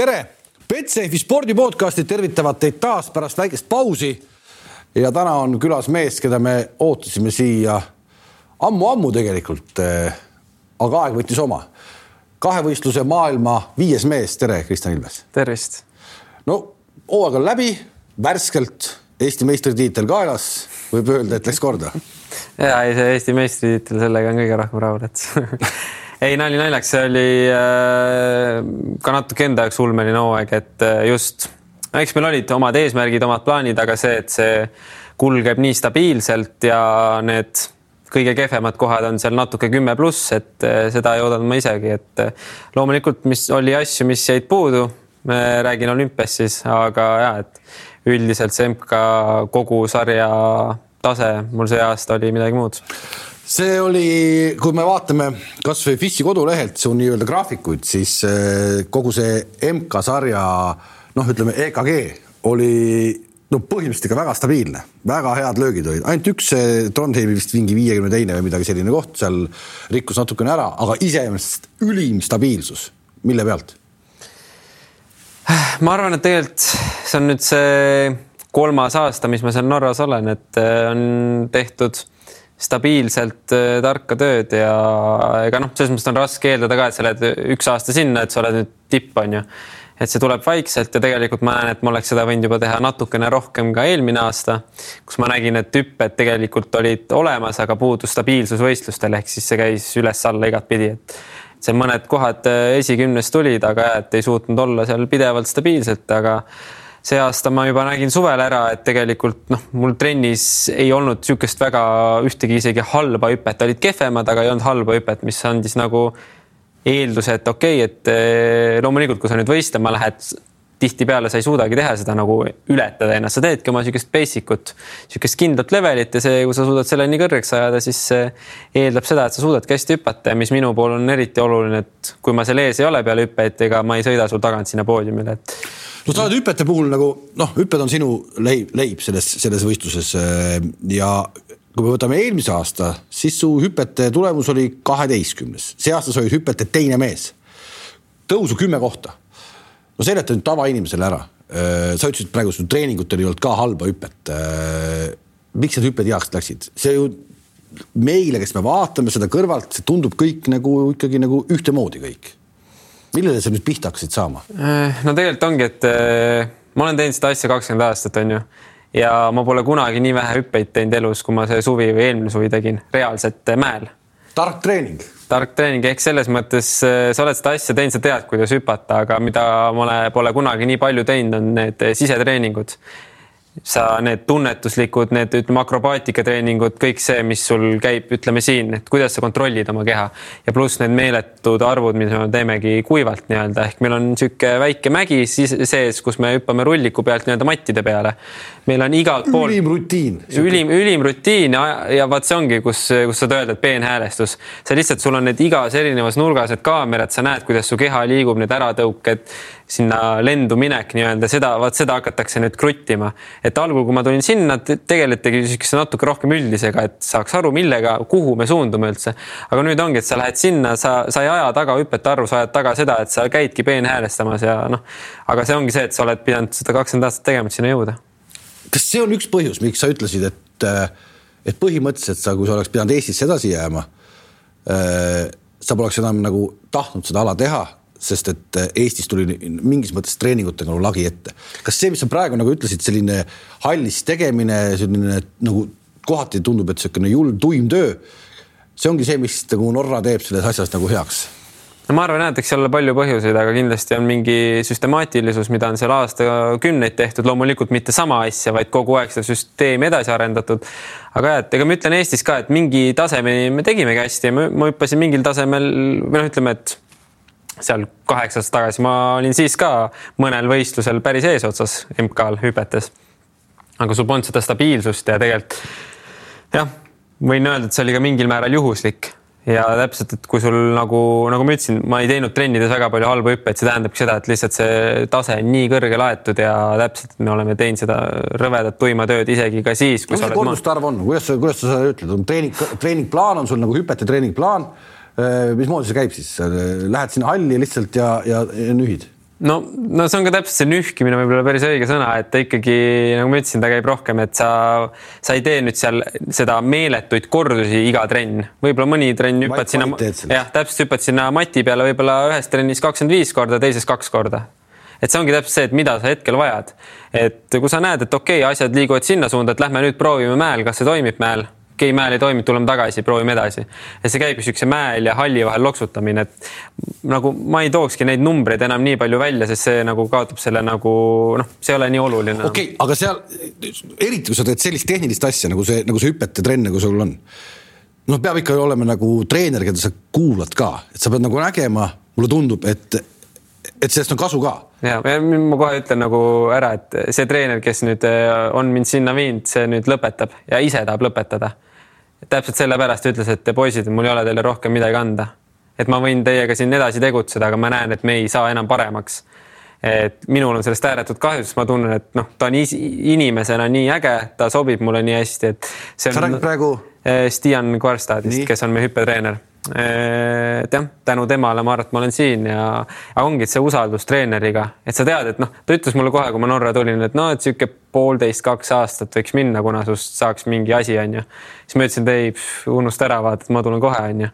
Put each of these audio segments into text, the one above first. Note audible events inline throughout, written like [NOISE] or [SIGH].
tere, Betsafe spordi podcastid tervitavad teid taas pärast väikest pausi. ja täna on külas mees, keda me ootasime siia ammu-ammu tegelikult. Eh, aga aeg võttis oma. kahevõistluse maailma viies mees, tere, Kristjan Ilves. tervist. no hooaeg on läbi, värskelt Eesti meistritiitel kaelas, võib öelda, et läks korda. [LAUGHS] ja ei, see Eesti meistritiitel, sellega on kõige rohkem rahul, et [LAUGHS] ei, nali naljaks, see oli äh, ka natuke enda jaoks ulmeline hooaeg, et äh, just, eks meil olid omad eesmärgid, omad plaanid, aga see, et see kulgeb nii stabiilselt ja need kõige kehvemad kohad on seal natuke kümme pluss, et äh, seda ei oodanud ma isegi, et loomulikult, mis oli asju, mis jäid puudu, räägin olümpiast siis, aga ja, et üldiselt see MK kogu sarja tase mul see aasta oli midagi muud see oli, kui me vaatame kasvõi FIS-i kodulehelt su nii-öelda graafikuid, siis eh, kogu see MK-sarja noh, ütleme EKG oli no põhimõtteliselt ikka väga stabiilne, väga head löögid olid, ainult üks Trondheimi vist mingi viiekümne teine või midagi selline koht seal rikkus natukene ära, aga iseenesest ülim stabiilsus, mille pealt? ma arvan, et tegelikult see on nüüd see kolmas aasta, mis ma seal Norras olen, et eh, on tehtud stabiilselt äh, tarka tööd ja ega noh, selles mõttes on raske eeldada ka, et sa lähed üks aasta sinna, et sa oled nüüd tipp, on ju. et see tuleb vaikselt ja tegelikult ma näen, et ma oleks seda võinud juba teha natukene rohkem ka eelmine aasta, kus ma nägin, et hüpped tegelikult olid olemas, aga puudus stabiilsus võistlustel, ehk siis see käis üles-alla igatpidi, et see mõned kohad äh, esikümnes tulid, aga et ei suutnud olla seal pidevalt stabiilselt, aga see aasta ma juba nägin suvel ära, et tegelikult noh, mul trennis ei olnud niisugust väga ühtegi isegi halba hüpet, olid kehvemad, aga ei olnud halba hüpet, mis andis nagu eelduse, et okei okay,, et eh, loomulikult, kui sa nüüd võistlema lähed, tihtipeale sa ei suudagi teha seda nagu ületada ennast, sa teedki oma niisugust basic ut, niisugust kindlat levelit ja see, kui sa suudad selle nii kõrgeks ajada, siis see eeldab seda, et sa suudadki hästi hüpata. Ja mis minu puhul on eriti oluline, et kui ma seal ees ei ole peale hüppeid, ega ma ei sõida sul tagant sinna poodiumile, et no sa oled hüpete puhul nagu noh, hüpped on sinu leib, leib selles, selles võistluses äh, ja kui me võtame eelmise aasta, siis su hüpete tulemus oli kaheteistkümnes, see aasta sa olid hüpete teine mees. tõusu kümme kohta. no seleta nüüd tavainimesele ära. Äh, sa ütlesid praegu, su treeningutel ei olnud ka halba hüpet. Äh, miks need hüpped heaks läksid, see ju meile, kes me vaatame seda kõrvalt, see tundub kõik nagu ikkagi nagu ühtemoodi kõik millele sa nüüd pihta hakkasid saama? Äh, no tegelikult ongi, et äh, ma olen teinud seda asja kakskümmend aastat, on ju. ja ma pole kunagi nii vähe hüppeid teinud elus, kui ma see suvi või eelmine suvi tegin reaalselt äh, mäel. tark treening. tark treening ehk selles mõttes sa oled seda asja teinud, sa tead, kuidas hüpata, aga mida ma pole kunagi nii palju teinud, on need sisetreeningud sa need tunnetuslikud, need ütleme akrobaatika-treeningud, kõik see, mis sul käib, ütleme siin, et kuidas sa kontrollid oma keha ja pluss need meeletud arvud, mida me teemegi kuivalt nii-öelda ehk meil on niisugune väike mägi siis sees, kus me hüppame rulliku pealt nii-öelda mattide peale. meil on igalt poolt. ülim rutiin. ülim, ülim rutiin ja, ja vaat see ongi, kus, kus saad öelda, et peenhäälestus. see lihtsalt, sul on need igas erinevas nurgas need kaamerad, sa näed, kuidas su keha liigub, need äratõuked sinna lendu minek nii-öelda, seda, vaat seda hakatakse nüüd kruttima. et algul, kui ma tulin sinna, tegeletigi niisuguse natuke rohkem üldisega, et saaks aru, millega, kuhu me suundume üldse. aga nüüd ongi, et sa lähed sinna, sa, sa ei aja taga hüpete arvu, sa ajad taga seda, et sa käidki peenhäälestamas ja noh, aga see ongi see, et sa oled pidanud seda kakskümmend aastat tegema, et sinna jõuda. kas see on üks põhjus, miks sa ütlesid, et, et põhimõtteliselt sa, kui sa oleks pidanud Eestisse edasi jääma, sa poleks enam nagu tahtnud seda ala teha sest et äh, Eestis tuli mingis mõttes treeningutega nagu lagi ette. kas see, mis sa praegu nagu ütlesid, selline hallis tegemine, selline nagu kohati tundub, et niisugune julm, tuim töö, see ongi see, mis nagu Norra teeb selles asjas nagu heaks? no ma arvan et eks seal ole palju põhjuseid, aga kindlasti on mingi süstemaatilisus, mida on seal aastakümneid tehtud, loomulikult mitte sama asja, vaid kogu aeg seda süsteemi edasi arendatud. aga jah, et ega ma ütlen Eestis ka, et mingi tasemeni me tegimegi hästi ja ma hüppasin mingil tasemel või noh, ütleme, et seal kaheksa aastat tagasi ma olin siis ka mõnel võistlusel päris eesotsas MK-l hüpetes. aga sul polnud seda stabiilsust ja tegelikult jah, võin öelda, et see oli ka mingil määral juhuslik ja täpselt, et kui sul nagu, nagu ma ütlesin, ma ei teinud trennides väga palju halbu hüppeid, see tähendabki seda, et lihtsalt see tase on nii kõrge laetud ja täpselt me oleme teinud seda rõvedat tuima tööd isegi ka siis, kui no, sa oled. korduste arv on, kuidas sa, kuidas sa seda ütled, on treening, treeningplaan on sul nagu hüpete treeningplaan mismoodi see käib siis, lähed sinna halli lihtsalt ja, ja, ja nühid? no, no see on ka täpselt see nühkimine võib-olla päris õige sõna, et ta ikkagi nagu ma ütlesin, ta käib rohkem, et sa, sa ei tee nüüd seal seda meeletuid kordusi iga trenn, võib-olla mõni trenn hüppad sinna, jah, täpselt hüppad sinna mati peale võib-olla ühes trennis kakskümmend viis korda, teises kaks korda. Et see ongi täpselt see, et mida sa hetkel vajad. et kui sa näed, et okei okay,, asjad liiguvad sinna suunda, et lähme nüüd proovime mäel, kas see toimib mäel okei okay,, mäel ei toiminud, tuleme tagasi, proovime edasi. et see käibki siukse mäel ja halli vahel loksutamine, et nagu ma ei tookski neid numbreid enam nii palju välja, sest see nagu kaotab selle nagu noh, see ei ole nii oluline. okei okay,, aga seal eriti kui sa teed sellist tehnilist asja nagu see, nagu see hüpete trenn, nagu sul on. noh, peab ikka olema nagu treener, keda sa kuulad ka, et sa pead nagu nägema, mulle tundub, et, et sellest on kasu ka ja ma kohe ütlen nagu ära, et see treener, kes nüüd äh, on mind sinna viinud, see nüüd lõpetab ja ise tahab lõpetada täpselt sellepärast ütles, et poisid, mul ei ole teile rohkem midagi anda. et ma võin teiega siin edasi tegutseda, aga ma näen, et me ei saa enam paremaks. et minul on sellest ääretult kahju, sest ma tunnen, et noh, ta on inimesena nii äge, ta sobib mulle nii hästi, et. sa räägid praegu? Eh, Stian Kvarstadist, kes on meie hüppetreener et jah, tänu temale ma arvan, et ma olen siin ja, ongi see usaldus treeneriga, et sa tead, et noh, ta ütles mulle kohe, kui ma Norra tulin, et noh, et sihuke poolteist, kaks aastat võiks minna, kuna sinust saaks mingi asi, onju. siis ma ütlesin, et ei, unusta ära, vaata, et ma tulen kohe, onju.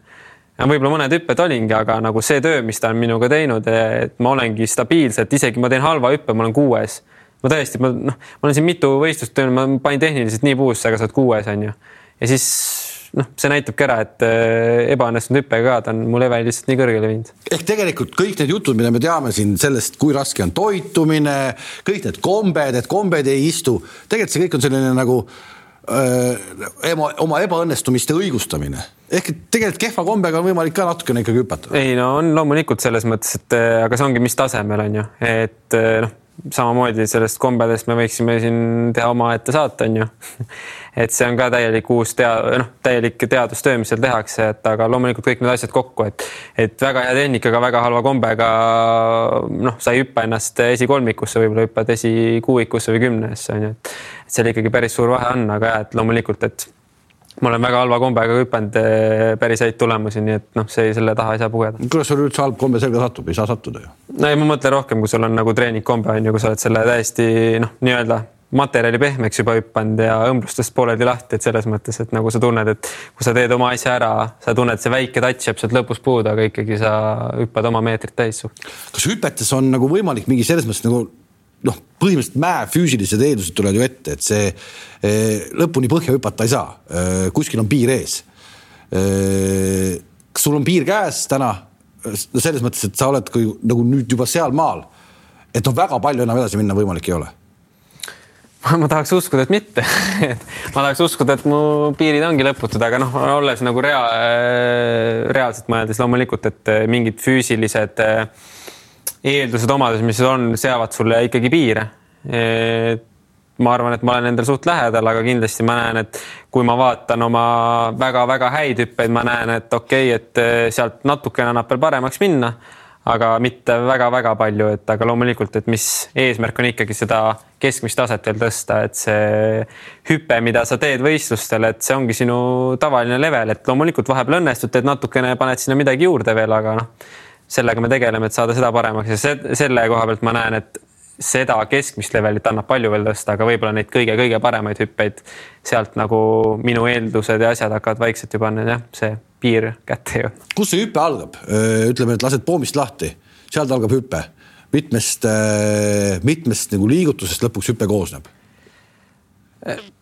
võib-olla mõned hüpped olingi, aga nagu see töö, mis ta on minuga teinud, et ma olengi stabiilselt, isegi ma teen halva hüppe, ma olen kuues. ma tõesti, ma noh, ma olen siin mitu võistlust teinud, ma panin tehniliselt nii puusse, aga sa oled kuues, onju. ja siis noh, see näitabki ära, et äh, ebaõnnestunud hüppega ka ta on mu level lihtsalt nii kõrgele viinud. ehk tegelikult kõik need jutud, mida me teame siin sellest, kui raske on toitumine, kõik need kombed, et kombed ei istu, tegelikult see kõik on selline nagu äh, oma ebaõnnestumiste õigustamine ehk et tegelikult kehva kombega on võimalik ka natukene ikkagi hüpata. ei no on loomulikult selles mõttes, et äh, aga see ongi, mis tasemel on ju, et noh samamoodi sellest kombedest me võiksime siin teha omaette saate, on ju. [LAUGHS] et see on ka täielik uus tea-, noh, täielik teadustöö, mis seal tehakse, et aga loomulikult kõik need asjad kokku, et, et väga hea tehnikaga, väga halva kombega, noh, sa ei hüppa ennast esikolmikusse, võib-olla hüppad esikuuikusse või kümnesse, on ju, et seal ikkagi päris suur vahe on, aga jah, et loomulikult, et ma olen väga halva kombega hüpanud eh, päris häid tulemusi, nii et noh, see selle taha ei saa pugeda. kuidas sul üldse halb kombe selga satub, ei saa sattuda ju? no ei, ma mõtlen rohkem, kui sul on nagu treeningkombe on ju, kui sa oled selle täiesti noh, nii-öelda materjali pehmeks juba hüppanud ja õmblustest pooleldi lahti, et selles mõttes, et nagu sa tunned, et kui sa teed oma asja ära, sa tunned, see väike touch jääb sealt lõpus puudu, aga ikkagi sa hüppad oma meetrit täis. kas hüpetes on nagu võimalik mingi selles mõttes nagu noh, põhimõtteliselt mäe füüsilised eeldused tulevad ju ette, et see eh, lõpuni põhja hüpata ei saa, eh, kuskil on piir ees. Eh, kas sul on piir käes täna? selles mõttes, et sa oled kui, nagu nüüd juba sealmaal, et noh, väga palju enam edasi minna võimalik ei ole [LAUGHS] ma tahaks uskuda, et mitte [LAUGHS] ma tahaks uskuda, et mu piirid ongi lõputud, aga noh, olles nagu rea-, reaalselt mõeldes loomulikult, et mingid füüsilised äh, eeldused, omadused, mis on, seavad sulle ikkagi piire. ma arvan, et ma olen endale suht lähedal, aga kindlasti ma näen, et kui ma vaatan oma väga-väga häid hüppeid, ma näen, et okei okay,, et sealt natukene annab veel paremaks minna, aga mitte väga-väga palju, et aga loomulikult, et mis eesmärk on ikkagi seda keskmist taset veel tõsta, et see hüpe, mida sa teed võistlustel, et see ongi sinu tavaline level, et loomulikult vahepeal õnnestub, teed natukene, paned sinna midagi juurde veel, aga noh sellega me tegeleme, et saada seda paremaks. Ja selle koha pealt ma näen, et seda keskmist levelit annab palju veel tõsta, aga võib-olla neid kõige-kõige paremaid hüppeid sealt nagu minu eeldused ja asjad hakkavad vaikselt juba on jah, see piir kätte jõudma. kus see hüpe algab? ütleme, et lased poomist lahti, sealt algab hüpe. mitmest, mitmest nagu liigutusest lõpuks hüpe koosneb?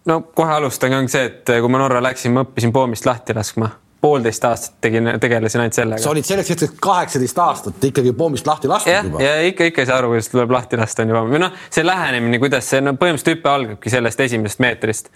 no kohe alustangi, ongi see, et kui ma Norra läksin, ma õppisin poomist lahti laskma poolteist aastat tegin, tegelesin ainult sellega. sa olid selleks hetkeks kaheksateist aastat ikkagi pommist lahti lastud juba. ja ikka, ikka ei saa aru, kuidas tuleb lahti lasta on juba või noh, see lähenemine, kuidas see no põhimõtteliselt hüpe algabki sellest esimesest meetrist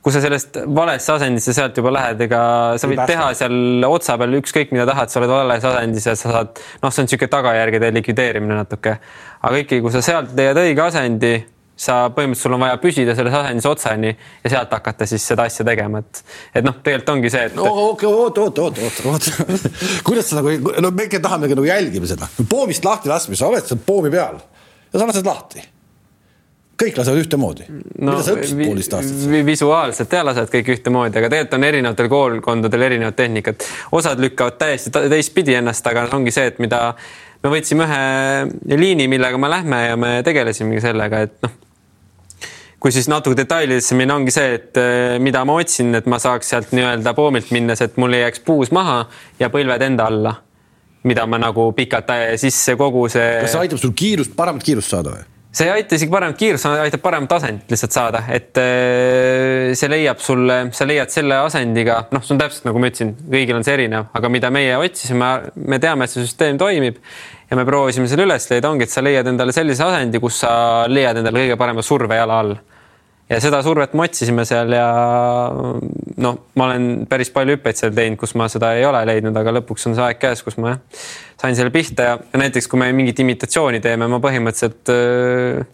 kui sa sellest valesse asendisse sealt juba lähed, ega sa võid teha seal otsa peal ükskõik mida tahad, sa oled vales asendis ja sa saad, noh, see on niisugune tagajärgede likvideerimine natuke. aga ikkagi, kui sa sealt leiad õige asendi sa põhimõtteliselt, sul on vaja püsida selles asendis otsani ja sealt hakata siis seda asja tegema, et, et noh, tegelikult ongi see, et. no okay,, oot, oot, oot, oot, oot. [LAUGHS] kuidas sa nagu, no me ikka tahame nagu jälgime seda, poomist lahti laskmine, sa oled seal poomi peal ja sa lased lahti kõik lasevad ühtemoodi no,. mida sa õppisid poolteist aastat? visuaalselt ja lasevad kõik ühtemoodi, aga tegelikult on erinevatel koolkondadel erinevad tehnikad. osad lükkavad täiesti teistpidi ennast, aga ongi see, et mida me võtsime ühe liini, millega me lähme ja me tegelesimegi sellega, et noh kui siis natuke detailidesse minna, ongi see, et äh, mida ma otsin, et ma saaks sealt nii-öelda poomilt minnes, et mul ei jääks puus maha ja põlved enda alla. mida ma nagu pikalt sisse kogu see. kas see aitab sul kiirust, paremat kiirust saada või? see ei aita isegi paremat kiirust, aitab paremat asendit lihtsalt saada, et äh, see leiab sulle, sa leiad selle asendiga, noh, see on täpselt nagu ma ütlesin, kõigil on see erinev, aga mida meie otsisime, me teame, et see süsteem toimib ja me proovisime selle üles leida, ongi, et sa leiad endale sellise asendi, kus sa leiad endale kõige parema surve jala all ja seda survet me otsisime seal ja noh, ma olen päris palju hüppeid seal teinud, kus ma seda ei ole leidnud, aga lõpuks on see aeg käes, kus ma jah, sain selle pihta ja, ja näiteks kui me mingit imitatsiooni teeme, ma põhimõtteliselt öö,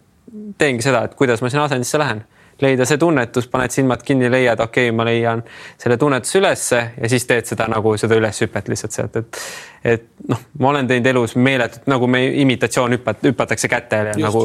teengi seda, et kuidas ma sinna asendisse lähen leida see tunnetus, paned silmad kinni, leiad, okei okay,, ma leian selle tunnetuse ülesse ja siis teed seda nagu seda üleshüpet lihtsalt sealt, et et noh, ma olen teinud elus meeletut nagu me imitatsioon hüpat-, hüpatakse kätele ja nagu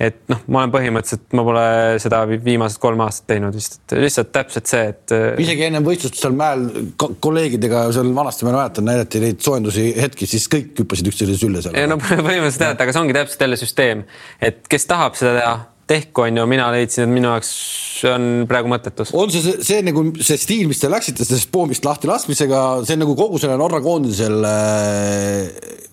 et noh, ma olen põhimõtteliselt, ma pole seda viimased kolm aastat teinud vist, et lihtsalt täpselt see, et. isegi ennem võistlust seal mäel kolleegidega seal vanasti ma mäletan, näidati neid soojendusi hetki, siis kõik hüppasid üksteise sülle seal. no põhimõtteliselt jah, aga see ongi täpselt jälle süsteem, et kes tahab seda teha tehku, on ju, mina leidsin, et minu jaoks on praegu mõttetus. on see, see, see nagu see stiil, mis te läksite sellest poomist lahti laskmisega, see on nagu kogu selle Norra koondisel äh,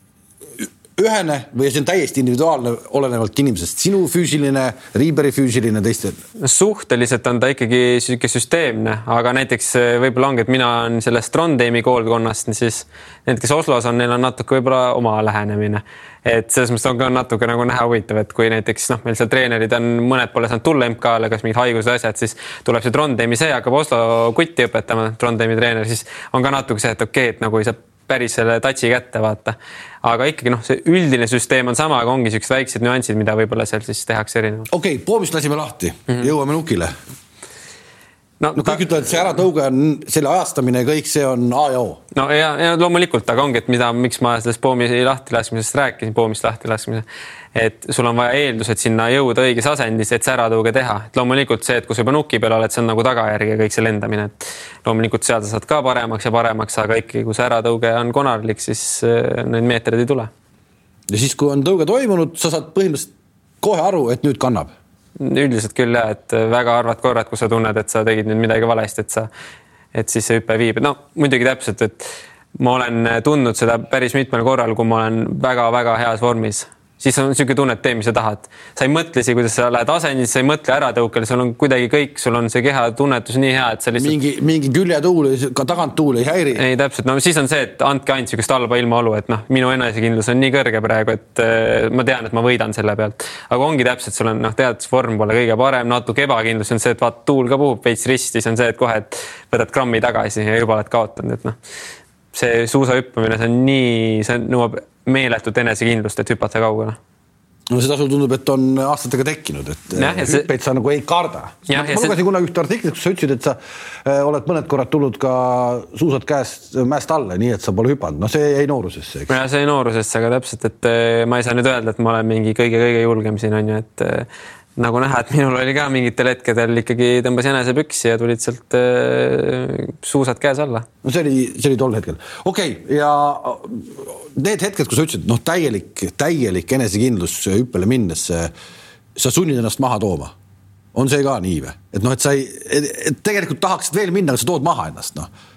ühene või see on täiesti individuaalne, olenevalt inimesest, sinu füüsiline, Riiberi füüsiline, teiste? suhteliselt on ta ikkagi sihuke süsteemne, aga näiteks eh, võib-olla ongi, et mina olen sellest Trondheimi koolkonnast, siis need, kes Oslos on, neil on natuke võib-olla oma lähenemine. et selles mõttes on ka natuke nagu näha huvitav, et kui näiteks noh, meil seal treenerid on, mõned pole saanud tulla MK-le, kas mingid haigused, asjad, siis tuleb see Trondheimi see, hakkab Oslo kutti õpetama, Trondheimi treener, siis on ka natuke see, et okei okay,, et nagu ei saa päris selle touch'i kätte, vaata. aga ikkagi noh, see üldine süsteem on sama, aga ongi siuksed väiksed nüansid, mida võib-olla seal siis tehakse erinevalt. okei okay,, poomist lasime lahti mm, -hmm. jõuame nukile. no, no kõik ta... ütlevad, et see äratõuge on selle ajastamine ja kõik see on A ja O. no ja, ja loomulikult, aga ongi, et mida, miks ma sellest poomi lahtilaskmisest rääkisin, poomist lahtilaskmise et sul on vaja eeldused sinna jõuda õiges asendis, et see äratõuge teha, et loomulikult see, et kui sa juba nuki peal oled, see on nagu tagajärg ja kõik see lendamine, et loomulikult seal sa saad ka paremaks ja paremaks, aga ikkagi, kui see äratõuge on konarlik, siis äh, neid meetreid ei tule. ja siis, kui on tõuge toimunud, sa saad põhimõtteliselt kohe aru, et nüüd kannab? üldiselt küll ja, et väga harvad korrad, kus sa tunned, et sa tegid nüüd midagi valesti, et sa, et siis see hüpe viib, no muidugi täpselt, et ma olen tundnud seda päris mitmel korral, kui ma olen väga-väga heas vormis siis on niisugune tunne, et tee, mis sa tahad. sa ei mõtle isegi, kuidas sa lähed asendisse, sa ei mõtle äratõukele, sul on kuidagi kõik, sul on see kehatunnetus nii hea, et sa lihtsalt. mingi, mingi küljetuul, ka taganttuul ei häiri. ei, täpselt, no siis on see, et andke ainult niisugust halba ilmaolu, et noh, minu enesekindlus on nii kõrge praegu, et äh, ma tean, et ma võidan selle pealt. aga ongi täpselt, sul on noh, tead, vorm pole kõige parem, natuke ebakindlus on see, et vaata, tuul ka puhub veits risti, siis on see, et kohe, et võtad grammi tagasi ja juba oled kaotanud, et noh see suusahüppamine, see on nii, see nõuab meeletut enesekindlust, et hüpata kaugele no seda sul tundub, et on aastatega tekkinud, et ja, hüppeid sa nagu ei karda. ma, ma lugesin see... kunagi ühte artiklit, kus sa ütlesid, et sa äh, oled mõned korrad tulnud ka suusad käest mäest alla, nii et sa pole hüpanud, noh, see jäi noorusesse, eks. ja see jäi noorusesse, aga täpselt, et äh, ma ei saa nüüd öelda, et ma olen mingi kõige-kõige julgem siin on ju, et äh, nagu näha, et minul oli ka mingitel hetkedel ikkagi tõmbas jänese püksi ja tulid sealt äh, suusad käes alla. no see oli, see oli tol hetkel, okei okay,, ja need hetked, kus sa ütlesid, noh, täielik, täielik enesekindlus hüppele minnes, sa sunnid ennast maha tooma. on see ka nii või, et noh, et sa ei, tegelikult tahaksid veel minna, aga sa tood maha ennast, noh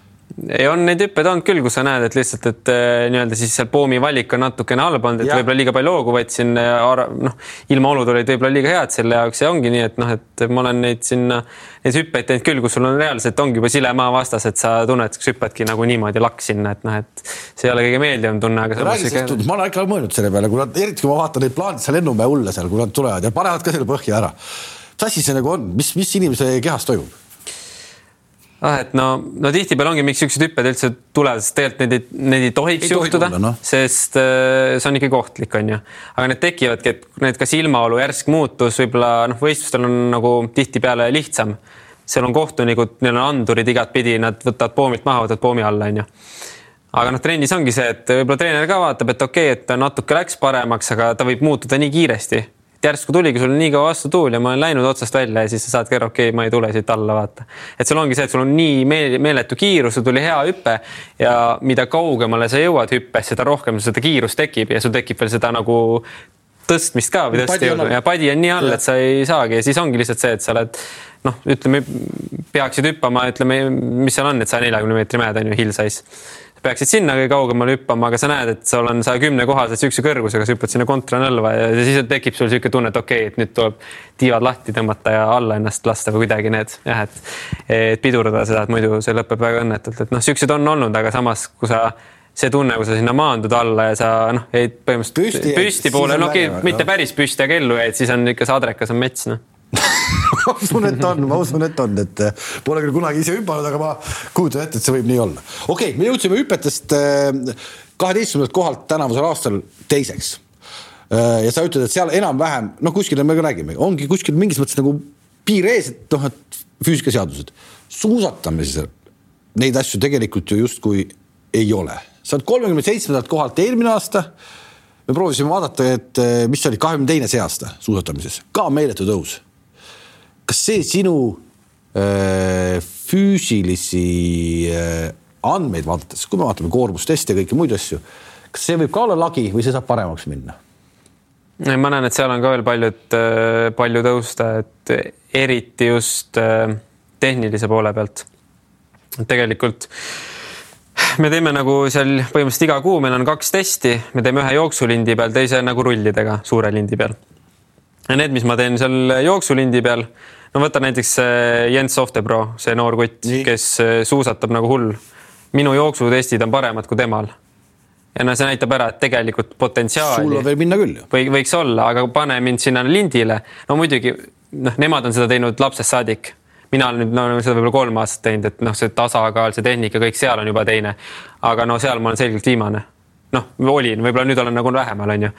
on neid hüppeid olnud küll, kus sa näed, et lihtsalt, et äh, nii-öelda siis seal poomi valik on natukene halb olnud, et võib-olla liiga palju hoogu võtsin, äh, noh, ilmaolud olid võib-olla liiga head selle jaoks ja ongi nii, et noh, et ma olen neid sinna, neid hüppeid teinud küll, kus sul on reaalselt ongi juba sile maa vastas, et sa tunned, kas hüppadki nagu niimoodi laks sinna, et noh, et see ei ole kõige meeldivam tunne, aga. Ikka... ma olen ikka mõelnud selle peale, kui nad, eriti kui ma vaatan neid plaane seal Lennumäe hulle seal, kui nad tulevad ja panevad ka selle põhja ära. mis asi see nagu on, mis, mis inimese kehas toimub? Ah, et no, no tihtipeale ongi, miks siuksed hüpped üldse tulevad, sest tegelikult neid ei, neid ei tohiks ei juhtuda tohi no., sest äh, see on ikkagi ohtlik, on ju. aga need tekivadki, et need kas ilmaolu järsk muutus, võib-olla noh, võistlustel on nagu tihtipeale lihtsam. seal on kohtunikud, neil on andurid igatpidi, nad võtavad poomilt maha, võtavad poomi alla, on ju aga noh, trennis ongi see, et võib-olla treener ka vaatab, et okei okay,, et natuke läks paremaks, aga ta võib muutuda nii kiiresti järsku tuligi sul nii kõva vastutuul ja ma olen läinud otsast välja ja siis sa saadki aru, okei okay,, ma ei tule siit alla, vaata. et sul ongi see, et sul on nii meeletu kiirus, sul tuli hea hüpe ja mida kaugemale sa jõuad hüppes, seda rohkem seda kiirust tekib ja sul tekib veel seda nagu tõstmist ka või tõstjõudu ja padi on nii all, et sa ei saagi ja siis ongi lihtsalt see, et sa oled noh, ütleme peaksid hüppama, ütleme, mis seal on, et saja neljakümne meetri mäed on ju hill size peaksid sinna kõige kaugemale hüppama, aga sa näed, et sul on saja kümne kohaselt siukse kõrgusega, sa hüppad sinna kontranõlva ja siis tekib sul sihuke tunne, et okei okay,, et nüüd tuleb tiivad lahti tõmmata ja alla ennast lasta või kuidagi need jah, et, et pidurdada seda, et muidu see lõpeb väga õnnetult, et noh, siuksed on olnud, aga samas, kui sa see tunne, kui sa sinna maandud alla ja sa noh, jäid põhimõtteliselt püsti, püsti poole, no okei okay,, mitte päris püsti, aga ellu jäid, siis on ikka see adrekas on mets noh [LAUGHS] ma usun, et on, ma usun, et on, et eh, pole küll kunagi ise hüpanud, aga ma kujutan ette, et see võib nii olla. okei okay,, me jõudsime hüpetest eh, kaheteistkümnendalt kohalt tänavusel aastal teiseks. Eh, ja sa ütled, et seal enam-vähem, noh, kuskil me ka räägime, ongi kuskil mingis mõttes nagu piir ees, et noh, et füüsikaseadused, suusatamises neid asju tegelikult ju justkui ei ole. sa oled kolmekümne seitsmendalt kohalt eelmine aasta me proovisime vaadata, et mis oli kahekümne teine see aasta suusatamises, ka meeletu tõus kas see sinu äh, füüsilisi äh, andmeid vaadates, kui me vaatame koormusteste ja kõiki muid asju, kas see võib ka olla lagi või see saab paremaks minna? ma näen, et seal on ka veel paljud, äh, palju tõusta, et eriti just tehnilise poole pealt. tegelikult me teeme nagu seal põhimõtteliselt iga kuu, meil on kaks testi, me teeme ühe jooksulindi peal, teise nagu rullidega suure lindi peal. ja need, mis ma teen seal jooksulindi peal no võta näiteks Jens Softebro, see noor kutt, kes äh, suusatab nagu hull. minu jooksutestid on paremad kui temal. ja no see näitab ära, et tegelikult potentsiaali. sul võib minna küll ju. või võiks olla, aga pane mind sinna lindile. no muidugi noh, nemad on seda teinud lapsest saadik mina olen nüüd no, seda võib-olla kolm aastat teinud, et noh, see tasakaal, see tehnika, kõik seal on juba teine. aga no seal ma olen selgelt viimane noh, olin, võib-olla nüüd olen nagu vähemal, on ju.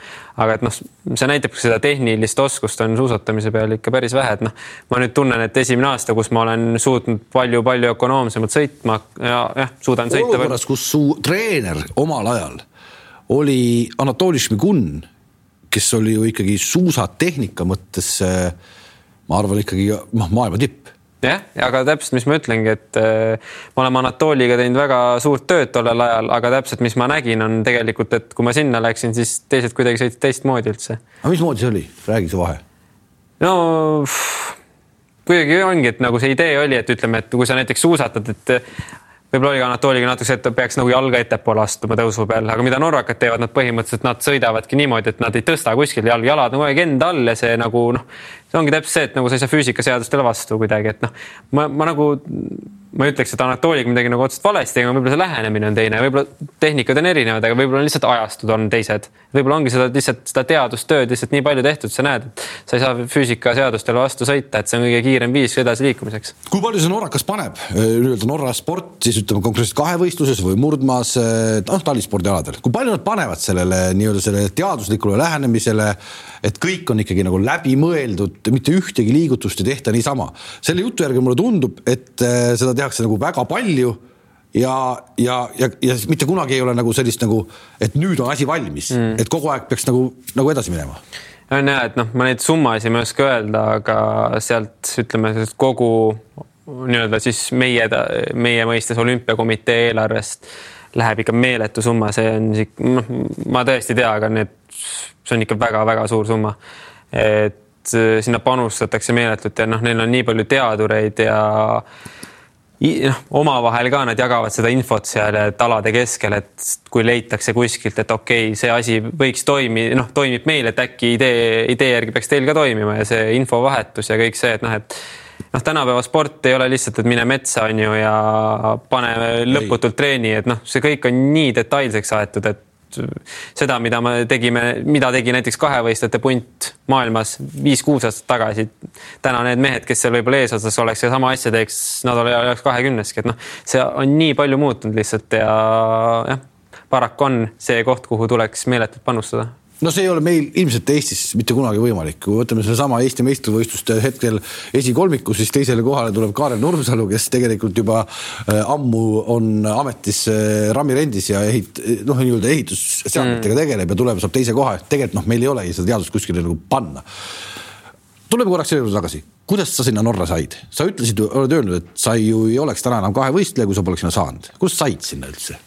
aga et noh, see näitab seda tehnilist oskust on suusatamise peal ikka päris vähe, et noh, ma nüüd tunnen, et esimene aasta, kus ma olen suutnud palju-palju ökonoomsemalt sõitma ja jah, suudan sõita. olukorras, kus su treener omal ajal oli Anatoli Šmigun, kes oli ju ikkagi suusatehnika mõttes, ma arvan ikkagi noh, maailma tipp jah, aga täpselt, mis ma ütlengi, et äh, me oleme Anatoliga teinud väga suurt tööd tollel ajal, aga täpselt, mis ma nägin, on tegelikult, et kui ma sinna läksin, siis teised kuidagi sõitsid teistmoodi üldse. aga mismoodi see oli, räägi see vahe. no kuidagi ongi, et nagu see idee oli, et ütleme, et kui sa näiteks suusatad, et võib-olla oli ka Anatoliga natuke, et peaks nagu jalga ettepoole astuma tõusu peal, aga mida norrakad teevad, nad põhimõtteliselt nad sõidavadki niimoodi, et nad ei tõsta kuskil jalg, jalad nagu enda all ja see nagu noh, see ongi täpselt see, et nagu sa ei saa füüsikaseadustele vastu kuidagi, et noh, ma, ma nagu ma ei ütleks, et Anatoliga midagi nagu otseselt valesti, aga võib-olla see lähenemine on teine, võib-olla tehnikad on erinevad, aga võib-olla lihtsalt ajastud on teised. võib-olla ongi seda lihtsalt seda teadustööd lihtsalt nii palju tehtud, sa näed, et sa ei saa füüsikaseadustele vastu sõita, et see on kõige kiirem viis edasiliikumiseks. kui palju see norrakas paneb nii-öelda Norra sport siis ütleme konkreetselt kahevõistluses või murdmaas, noh talispordialadel, kui palju nad panevad sellele nii-öelda sellele teaduslikule lähenemisele, et kõik on ikkagi nagu läbimõeldud, mitte ühtegi liigutust ei tehta niisama. selle jutu järgi mulle tundub, et seda tehakse nagu väga palju ja, ja, ja, ja mitte kunagi ei ole nagu sellist nagu, et nüüd on asi valmis mm., et kogu aeg peaks nagu, nagu edasi minema. on ja, et noh, ma neid summasid ei oska öelda, aga sealt ütleme kogu nii-öelda siis meie, meie mõistes olümpiakomitee eelarvest läheb ikka meeletu summa, see on noh, ma tõesti ei tea, aga need, see on ikka väga-väga suur summa. et sinna panustatakse meeletult ja noh, neil on nii palju teadureid ja noh, omavahel ka nad jagavad seda infot seal talade keskel, et kui leitakse kuskilt, et okei okay,, see asi võiks toimida, noh, toimib meil, et äkki idee, idee järgi peaks teil ka toimima ja see infovahetus ja kõik see, et noh, et noh, tänapäeva sport ei ole lihtsalt, et mine metsa, on ju, ja pane lõputult treeni, et noh, see kõik on nii detailseks aetud, et seda, mida me tegime, mida tegi näiteks kahevõistlejate punt maailmas viis-kuus aastat tagasi. täna need mehed, kes seal võib-olla eesotsas oleks ja sama asja teeks, nad oleks kahekümneski, et noh, see on nii palju muutunud lihtsalt ja jah, paraku on see koht, kuhu tuleks meeletult panustada no see ei ole meil ilmselt Eestis mitte kunagi võimalik, kui võtame sellesama Eesti meistrivõistluste hetkel esikolmiku, siis teisele kohale tuleb Kaarel Nurmsalu, kes tegelikult juba äh, ammu on ametis äh, rammirendis ja ehit-, noh, nii-öelda ehitusseadmetega mm. tegeleb ja tuleb, saab teise koha, tegelikult noh, meil ei olegi seda teadust kuskile nagu panna. tuleme korraks selle juurde tagasi, kuidas sa sinna Norra said, sa ütlesid, oled öelnud, et sa ju ei oleks täna enam kahevõistleja, kui sa poleks sinna saanud, kuidas said sinna üldse?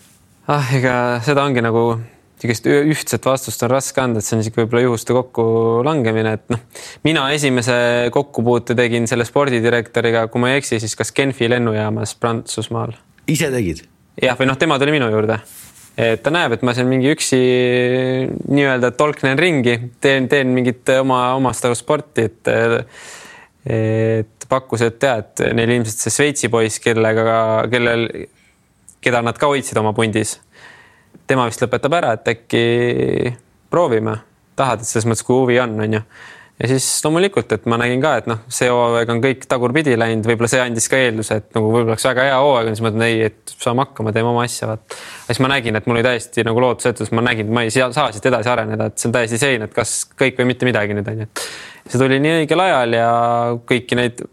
ah, ega seda ongi nagu niisugust ühtset vastust on raske anda, et see on niisugune võib-olla juhuste kokkulangemine, et noh, mina esimese kokkupuute tegin selle spordidirektoriga, kui ma ei eksi, siis kas Genfi lennujaamas Prantsusmaal. ise tegid? jah, või noh, tema tuli minu juurde. et ta näeb, et ma seal mingi üksi nii-öelda tolknen ringi, teen, teen mingit oma, omastavu sporti, et et pakkus, et tead, et neil ilmselt see Šveitsi poiss, kellega, kellel, keda nad ka hoidsid oma pundis tema vist lõpetab ära, et äkki proovime, tahad, et selles mõttes, kui huvi on, on ju. ja siis loomulikult, et ma nägin ka, et noh, see hooaeg on kõik tagurpidi läinud, võib-olla see andis ka eelduse, et nagu võib-olla oleks väga hea hooaeg, siis ma mõtlen ei, et saame hakkama, teeme oma asja, vaat. siis ma nägin, et mul oli täiesti nagu lootusetus, ma nägin, ma ei saa siit edasi areneda, et see on täiesti sein, et kas kõik või mitte midagi nüüd on ju. see tuli nii õigel ajal ja kõiki neid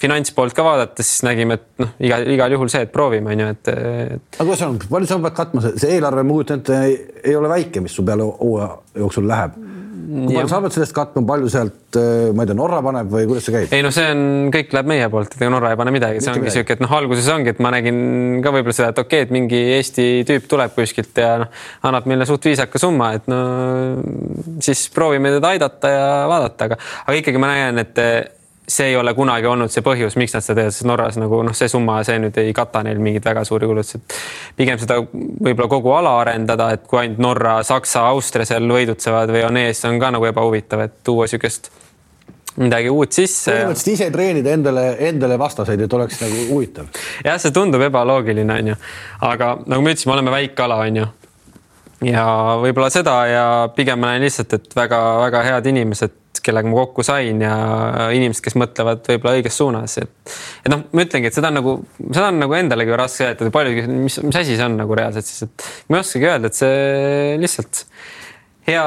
finantspoolt ka vaadates, siis nägime, et noh, igal, igal juhul see, et proovime, on ju, et, et.... aga kuidas on, palju sa pead katma, see eelarve, ma kujutan ette, ei ole väike, mis su peale hooaja jooksul läheb. kui palju sa pead sellest katma, palju sealt, ma ei tea, Norra paneb või kuidas see käib? ei no see on, kõik läheb meie poolt, et ega Norra ei pane midagi, see ongi sihuke, et noh, alguses ongi, et ma nägin ka võib-olla seda, et okei okay,, et mingi Eesti tüüp tuleb kuskilt ja noh, annab meile suht viisaka summa, et no siis proovime teda aidata ja vaadata, aga, aga ikkagi ma näen, et see ei ole kunagi olnud see põhjus, miks nad seda teevad, sest Norras nagu noh, see summa, see nüüd ei kata neil mingeid väga suuri kulutusi. pigem seda võib-olla kogu ala arendada, et kui ainult Norra, Saksa, Austria seal võidutsevad või on ees, see on ka nagu ebahuvitav, et tuua niisugust midagi uut sisse. põhimõtteliselt ise treenida endale, endale vastaseid, et oleks nagu huvitav. jah, see tundub ebaloogiline, onju, aga nagu me ütlesime, oleme väike ala, onju ja võib-olla seda ja pigem ma näen lihtsalt, et väga-väga head inimesed kellega ma kokku sain ja inimesed, kes mõtlevad võib-olla õiges suunas, et. et noh, ma ütlengi, et seda on nagu, seda on nagu endalegi raske seletada, paljud, mis, mis asi see on nagu reaalselt siis, et ma ei oskagi öelda, et see lihtsalt hea,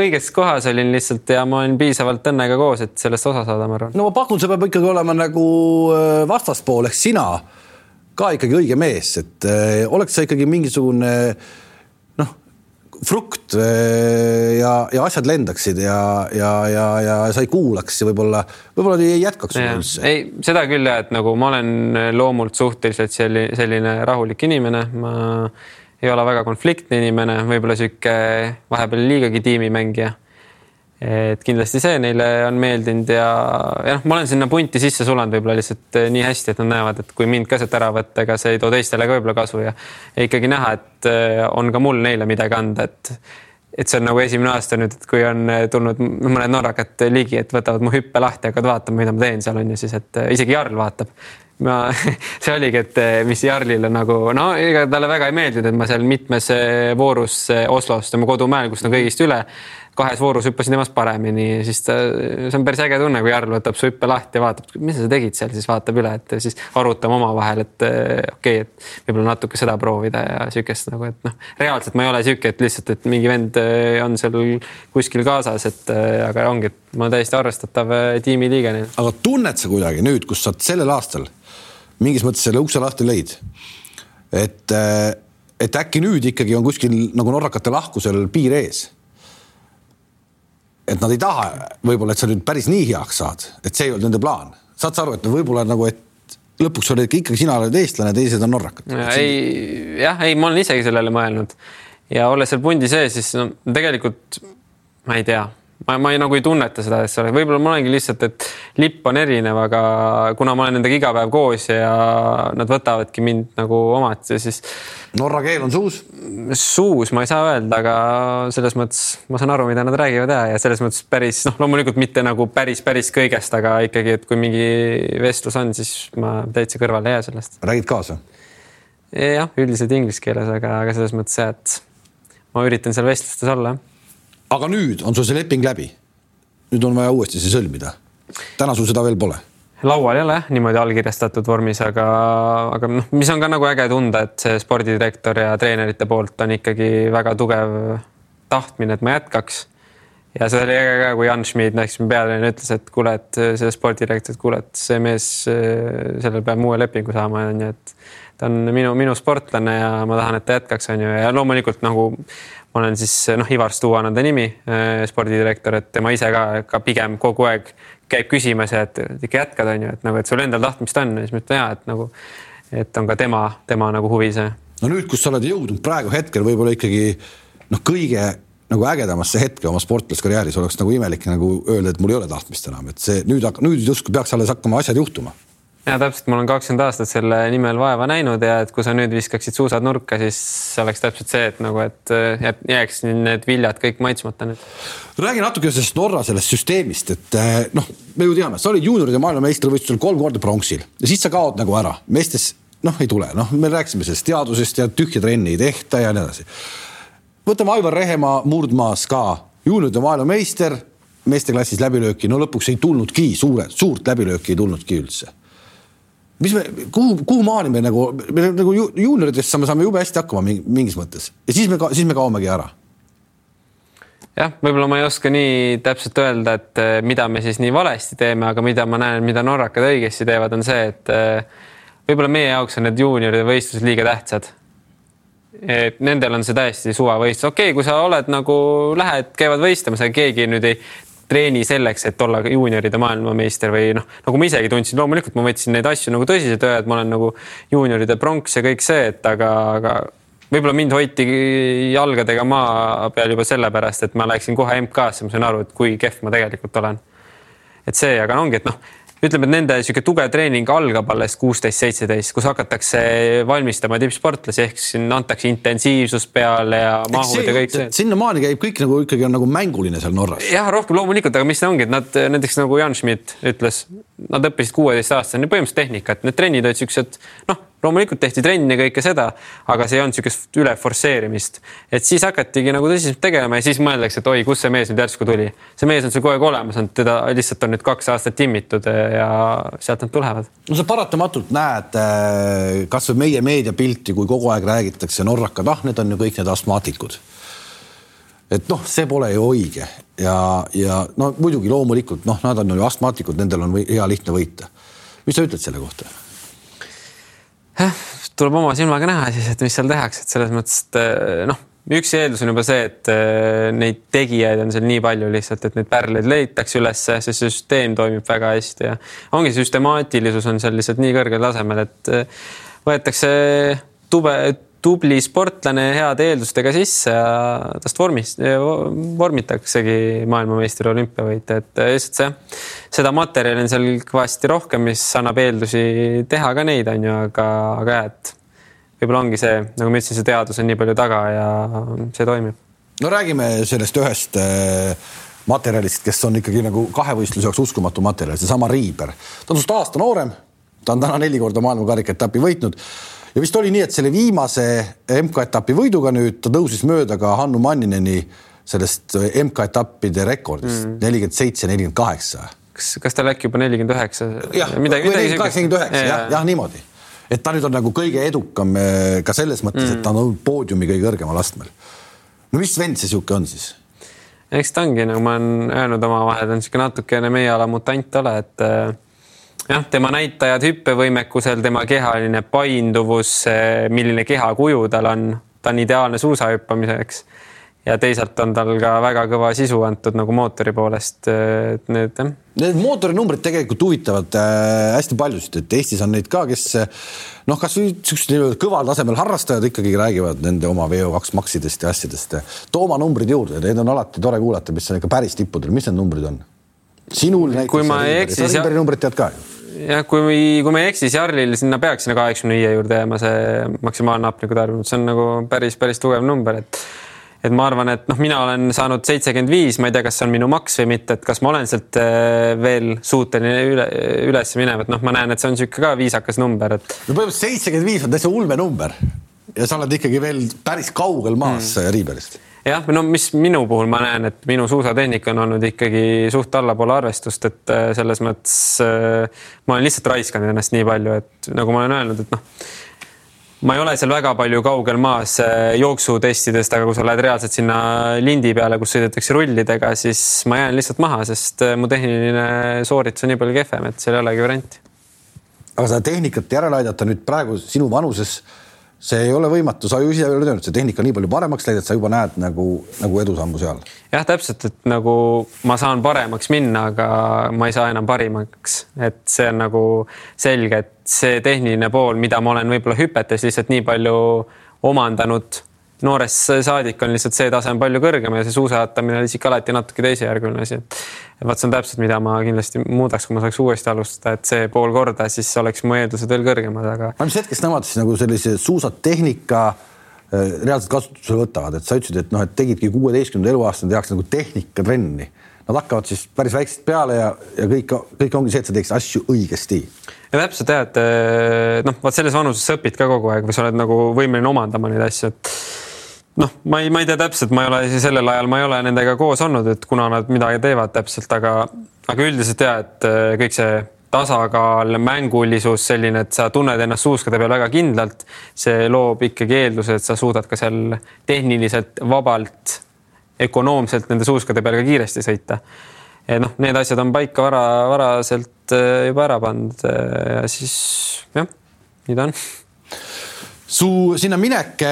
õiges kohas olin lihtsalt ja ma olin piisavalt õnnega koos, et sellest osa saada, ma arvan. no ma pakun, see peab ikkagi olema nagu äh, vastaspool ehk sina ka ikkagi õige mees, et äh, oleks sa ikkagi mingisugune äh, frukt eh, ja, ja asjad lendaksid ja, ja, ja, ja sa ei kuulaks ja võib-olla, võib-olla ei jätkaks ja, ei, seda küll jah, et nagu ma olen loomult suhteliselt selline, selline rahulik inimene, ma ei ole väga konfliktne inimene, võib-olla sihuke vahepeal liigagi tiimimängija et kindlasti see neile on meeldinud ja, ja noh, ma olen sinna punti sisse sulanud võib-olla lihtsalt eh, nii hästi, et nad näevad, et kui mind ka sealt ära võtta, ega see ei too teistele ka võib-olla kasu ja, ja ikkagi näha, et eh, on ka mul neile midagi anda, et et see on nagu esimene aasta nüüd, et kui on eh, tulnud mõned norrakad ligi, et võtavad mu hüppe lahti, hakkavad vaatama, mida ma teen seal on ju siis, et isegi Jarl vaatab. Ma, [LAUGHS] see oligi, et mis Jarlile nagu no ega talle väga ei meeldinud, et ma seal mitmes voorus Oslos, tema kodumäel, kust on kõigist üle kahes voorus hüppasin temast paremini, siis ta, see on päris äge tunne, kui Jarl võtab su hüppe lahti ja vaatab, mis sa tegid seal, siis vaatab üle, et siis arutame omavahel, et okei okay,, et võib-olla natuke seda proovida ja sihukest nagu, et noh, reaalselt ma ei ole sihuke, et lihtsalt, et mingi vend eh, on seal kuskil kaasas, et eh, aga ongi, et ma olen täiesti arvestatav eh, tiimiliige aga tunned sa kuidagi nüüd, kus sa sellel aastal mingis mõttes selle ukse lahti lõid, et, et äkki nüüd ikkagi on kuskil nagu norrakate lahkusel piir ees et nad ei taha võib-olla, et sa nüüd päris nii heaks saad, et see ei olnud nende plaan. saad sa aru, et võib-olla nagu, et lõpuks oled ikkagi sina oled eestlane, teised on norrakad. ei, jah, ei, ma olen isegi sellele mõelnud ja olles seal pundi sees, siis no tegelikult ma ei tea ma, ma ei, nagu ei tunneta seda, et see oleks, võib-olla ma olengi lihtsalt, et lipp on erinev, aga kuna ma olen nendega iga päev koos ja nad võtavadki mind nagu omaks, siis. Norra keel on suus? suus ma ei saa öelda, aga selles mõttes ma saan aru, mida nad räägivad ja, ja selles mõttes päris noh, loomulikult mitte nagu päris, päris kõigest, aga ikkagi, et kui mingi vestlus on, siis ma täitsa kõrvale ei jää sellest. räägid kaasa? jah, üldiselt inglise keeles, aga, aga selles mõttes, et ma üritan seal vestlustes olla aga nüüd on sul see leping läbi. nüüd on vaja uuesti see sõlmida. täna sul seda veel pole laual ei ole jah niimoodi allkirjastatud vormis, aga, aga noh, mis on ka nagu äge tunda, et see spordidirektor ja treenerite poolt on ikkagi väga tugev tahtmine, et ma jätkaks. ja see oli äge ka, kui Jan Schmid, näiteks peatreener ütles, et kuule, et see sportdirektor, et kuule, et see mees, sellel peab uue lepingu saama, on ju, et ta on minu, minu sportlane ja ma tahan, et ta jätkaks, on ju, ja loomulikult nagu ma olen siis noh, Ivar Stuan on ta nimi, spordidirektor, et tema ise ka, ka pigem kogu aeg käib küsimas ja et ikka jätkad, on ju, et nagu, et sul endal tahtmist on. Ja siis ma ütlen ja et nagu, et on ka tema, tema nagu huvi see. no nüüd, kus sa oled jõudnud praegu hetkel võib-olla ikkagi noh, kõige nagu ägedamasse hetke oma sportlaskarjääris oleks nagu imelik nagu öelda, et mul ei ole tahtmist enam, et see nüüd, nüüd justkui peaks alles hakkama asjad juhtuma ja täpselt, ma olen kakskümmend aastat selle nimel vaeva näinud ja et kui sa nüüd viskaksid suusad nurka, siis oleks täpselt see, et nagu, et jääb, jääks need viljad kõik maitsmata nüüd. räägi natuke sellest Norra sellest süsteemist, et eh, noh, me ju teame, sa olid juunioride maailmameistrivõistlusel kolm korda pronksil ja siis sa kaod nagu ära, meestes noh, ei tule, noh, me rääkisime sellest teadusest ja tühja trenni ei tehta ja nii edasi. võtame Aivar Rehemaa murdmaas ka, juunioride maailmameister, meesteklassis läbilööki, no lõpuks ei tulnudki suure, suurt läbilööki ei tulnudki üldse mis me, kuhu, kuhu maani me nagu, me nagu juunioridest saame, saame jube hästi hakkama mingis mõttes ja siis me, siis me kaomegi ära. jah, võib-olla ma ei oska nii täpselt öelda, et eh, mida me siis nii valesti teeme, aga mida ma näen, mida norrakad õigesti teevad, on see, et eh, võib-olla meie jaoks on need juunioride võistlused liiga tähtsad. et nendel on see täiesti suvavõistlus, okei okay,, kui sa oled nagu, lähed, käivad võistlemas, aga keegi nüüd ei treeni selleks, et olla juunioride maailmameister või noh, nagu ma isegi tundsin, loomulikult ma võtsin neid asju nagu tõsiselt, et ma olen nagu juunioride pronks ja kõik see, et aga, aga võib-olla mind hoiti jalgadega maa peal juba sellepärast, et ma läksin kohe MK-sse, ma sain aru, et kui kehv ma tegelikult olen. et see, aga ongi, et noh ütleme, et nende sihuke tugev treening algab alles kuusteist, seitseteist, kus hakatakse valmistama tippsportlasi ehk siin antakse intensiivsust peale ja mahud ja kõik see. sinnamaani käib kõik nagu ikkagi on nagu mänguline seal Norras. jah, rohkem loomulikult, aga mis see ongi, et nad näiteks nagu Jan Schmidt ütles, nad õppisid kuueteistaastaseni põhimõtteliselt tehnikat, need trennid olid siuksed noh loomulikult tehti trenni ja kõike seda, aga see ei olnud niisugust üle forsseerimist. et siis hakatigi nagu tõsiselt tegelema ja siis mõeldakse, et oi, kust see mees nüüd järsku tuli. see mees on seal kogu aeg olemas olnud, teda lihtsalt on nüüd kaks aastat timmitud ja sealt nad tulevad. no sa paratamatult näed äh, kasvõi meie meediapilti, kui kogu aeg räägitakse norrakad, ah, need on ju kõik need astmaatikud et noh, see pole ju õige ja, ja no muidugi loomulikult noh, nad on ju astmaatikud, nendel on hea lihtne võita. mis sa ütled selle kohta? Jah, tuleb oma silmaga näha siis, et mis seal tehakse, et selles mõttes, et eh, noh, üks eeldus on juba see, et eh, neid tegijaid on seal nii palju lihtsalt, et neid pärleid leitakse ülesse, see süsteem toimib väga hästi ja ongi süstemaatilisus on seal lihtsalt nii kõrgel tasemel, et eh, võetakse tube, tubli sportlane heade eeldustega sisse ja tast vormis, vormitaksegi maailmameistri olümpiavõitja, et lihtsalt see, seda materjali on seal kõvasti rohkem, mis annab eeldusi teha ka neid, on ju, aga, aga jah, et võib-olla ongi see, nagu ma ütlesin, see teadus on nii palju taga ja see toimib. no räägime sellest ühest äh, materjalist, kes on ikkagi nagu kahevõistluse jaoks uskumatu materjal, seesama Riiber. ta on sinust aasta noorem, ta on täna neli korda maailmakarika etapi võitnud ja vist oli nii, et selle viimase MK-etapi võiduga nüüd ta tõusis mööda ka Hannu Mannineni sellest MK-etappide rekordist mm. nelikümmend seitse, nelikümmend kaheksa. kas, kas tal äkki juba nelikümmend üheksa? jah, nelikümmend kaheksa, nelikümmend üheksa, jah, jah, niimoodi. et ta nüüd on nagu kõige edukam eh, ka selles mõttes mm., et ta on olnud poodiumi kõige kõrgemal astmel. no mis vend see sihuke on siis? eks ta ongi, nagu ma olen öelnud omavahel, ta on niisugune natukene meie ala mutant ole, et äh, jah, tema näitajad hüppevõimekusel, tema kehaline painduvus, milline kehakuju tal on, ta on ideaalne suusahüppamiseks. ja teisalt on tal ka väga kõva sisu antud nagu mootori poolest, et need jah. Need mootorinumbrid tegelikult huvitavad äh, hästi paljusid, et Eestis on neid ka, kes noh, kasvõi niisugused nii-öelda kõval tasemel harrastajad ikkagi räägivad nende oma VO2 maksidest ja asjadest. too oma numbrid juurde, need on alati tore kuulata, mis on ikka päris tippudel, mis need numbrid on? sinul näiteks. kui ma ei eksi. sa Rimberi numbrit tead ka ju jah, kui, kui ma ei eksi, siis Jarlil sinna peaks sinna kaheksakümne viie juurde jääma see maksimaalne hapniku tarbimus, see on nagu päris, päris tugev number, et et ma arvan, et noh, mina olen saanud seitsekümmend viis, ma ei tea, kas see on minu maks või mitte, et kas ma olen sealt äh, veel suuteline üle, üles minema, et noh, ma näen, et see on niisugune ka viisakas number, et. no põhimõtteliselt seitsekümmend viis on täitsa ulmenumber ja sa oled ikkagi veel päris kaugel maas mm. Riiberist jah, no mis minu puhul ma näen, et minu suusatehnika on olnud ikkagi suht allapoole arvestust, et äh, selles mõttes äh, ma olen lihtsalt raiskanud ennast nii palju, et nagu ma olen öelnud, et noh, ma ei ole seal väga palju kaugel maas äh, jooksutestidest, aga kui sa lähed reaalselt sinna lindi peale, kus sõidetakse rullidega, siis ma jään lihtsalt maha, sest mu tehniline sooritus on nii palju kehvem, et seal ei olegi varianti. aga seda tehnikat järele aidata nüüd praegu sinu vanuses see ei ole võimatu, sa ju ise oled öelnud, see tehnika on nii palju paremaks läinud, et sa juba näed nagu, nagu edusammu seal. jah, täpselt, et nagu ma saan paremaks minna, aga ma ei saa enam parimaks, et see on nagu selge, et see tehniline pool, mida ma olen võib-olla hüpetes lihtsalt nii palju omandanud noorest saadik on lihtsalt see tase on palju kõrgem ja see suusatamine on isegi alati natuke teisejärguline asi. et vaat see on täpselt, mida ma kindlasti muudaks, kui ma saaks uuesti alustada, et see pool korda, siis oleks mu eeldused veel kõrgemad, aga. aga mis hetkest nemad siis nagu sellise suusatehnika äh, reaalselt kasutusele võtavad, et sa ütlesid, et noh, et tegidki kuueteistkümnenda eluaastani tehakse nagu tehnikatrenni. Nad hakkavad siis päris väiksed peale ja, ja kõik, kõik ongi see, et sa teeksid asju õigesti ja täpselt jah, et noh, vaat selles vanuses sa õpid ka kogu aeg või sa oled nagu võimeline omandama neid asju, et noh, ma ei, ma ei tea täpselt, ma ei ole sellel ajal, ma ei ole nendega koos olnud, et kuna nad midagi teevad täpselt, aga, aga üldiselt ja et äh, kõik see tasakaal, mängulisus, selline, et sa tunned ennast suuskade peal väga kindlalt, see loob ikkagi eelduse, et sa suudad ka seal tehniliselt vabalt, ökonoomselt nende suuskade peal ka kiiresti sõita. et noh, need asjad on paika vara, varaselt äh, juba ära pandud äh, ja siis jah, nii ta on su sinna minek,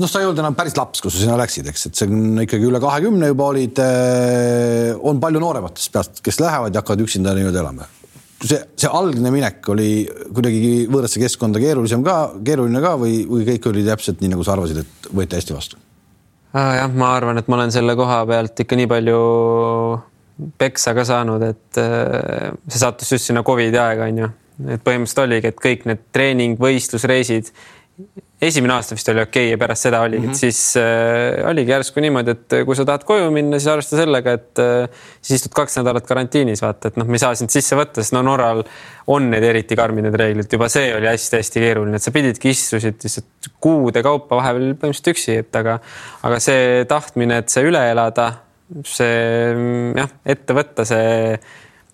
noh, sa ei olnud enam päris laps, kui sa sinna läksid, eks, et see on ikkagi üle kahekümne juba olid. Eh, on palju noorematest peast, kes lähevad ja hakkavad üksinda nii-öelda elama. see, see algne minek oli kuidagi võõrasse keskkonda keerulisem ka, keeruline ka või, või kõik oli täpselt nii, nagu sa arvasid, et võeti hästi vastu? jah, ma arvan, et ma olen selle koha pealt ikka nii palju peksa ka saanud, et eh, see sattus just sinna Covidi aega onju et põhimõtteliselt oligi, et kõik need treening, võistlusreisid, esimene aasta vist oli okei okay, ja pärast seda oligi mm, -hmm. siis äh, oligi järsku niimoodi, et kui sa tahad koju minna, siis arvesta sellega, et äh, siis istud kaks nädalat karantiinis, vaata, et noh, me ei saa sind sisse võtta, sest no Norral on need eriti karmid need reeglid, juba see oli hästi-hästi keeruline, et sa pididki istusid lihtsalt kuude kaupa vahepeal põhimõtteliselt üksi, et aga, aga see tahtmine, et see üle elada, see jah, ette võtta, see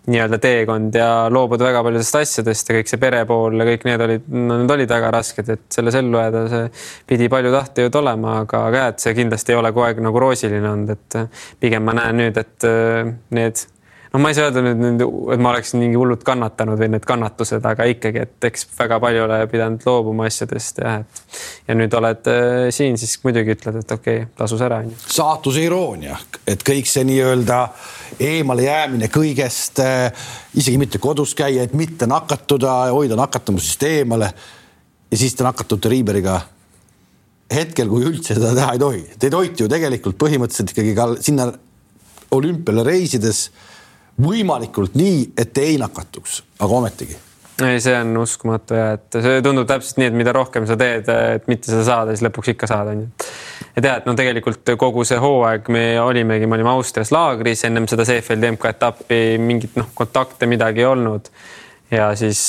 nii-öelda teekond ja loobuda väga paljudest asjadest ja kõik see pere pool ja kõik need olid no,, need olid väga rasked, et selles ellu jääda, see pidi palju tahtejõud olema, aga, aga jah, et see kindlasti ei ole kogu aeg nagu roosiline olnud, et pigem ma näen nüüd, et äh, need noh, ma ei saa öelda nüüd, et ma oleksin mingi hullult kannatanud või need kannatused, aga ikkagi, et eks väga palju ole pidanud loobuma asjadest ja et ja nüüd oled äh, siin, siis muidugi ütled, et okei okay,, tasus ära onju. saatuse iroonia, et kõik see nii-öelda eemale jäämine kõigest, äh, isegi mitte kodus käia, et mitte nakatuda, hoida nakatumusest eemale. ja siis te nakatute Riiberiga hetkel, kui üldse seda teha ei tohi. Teid hoiti ju tegelikult põhimõtteliselt ikkagi ka sinna olümpiale reisides võimalikult nii, et ei nakatuks, aga ometigi ei, see on uskumatu ja et see tundub täpselt nii, et mida rohkem sa teed, et mitte seda saada, siis lõpuks ikka saad, onju. et ja, et no tegelikult kogu see hooaeg me olimegi, me olime Austrias laagris ennem seda Seefeldi MK-etappi, mingit noh, kontakte midagi ei olnud. ja siis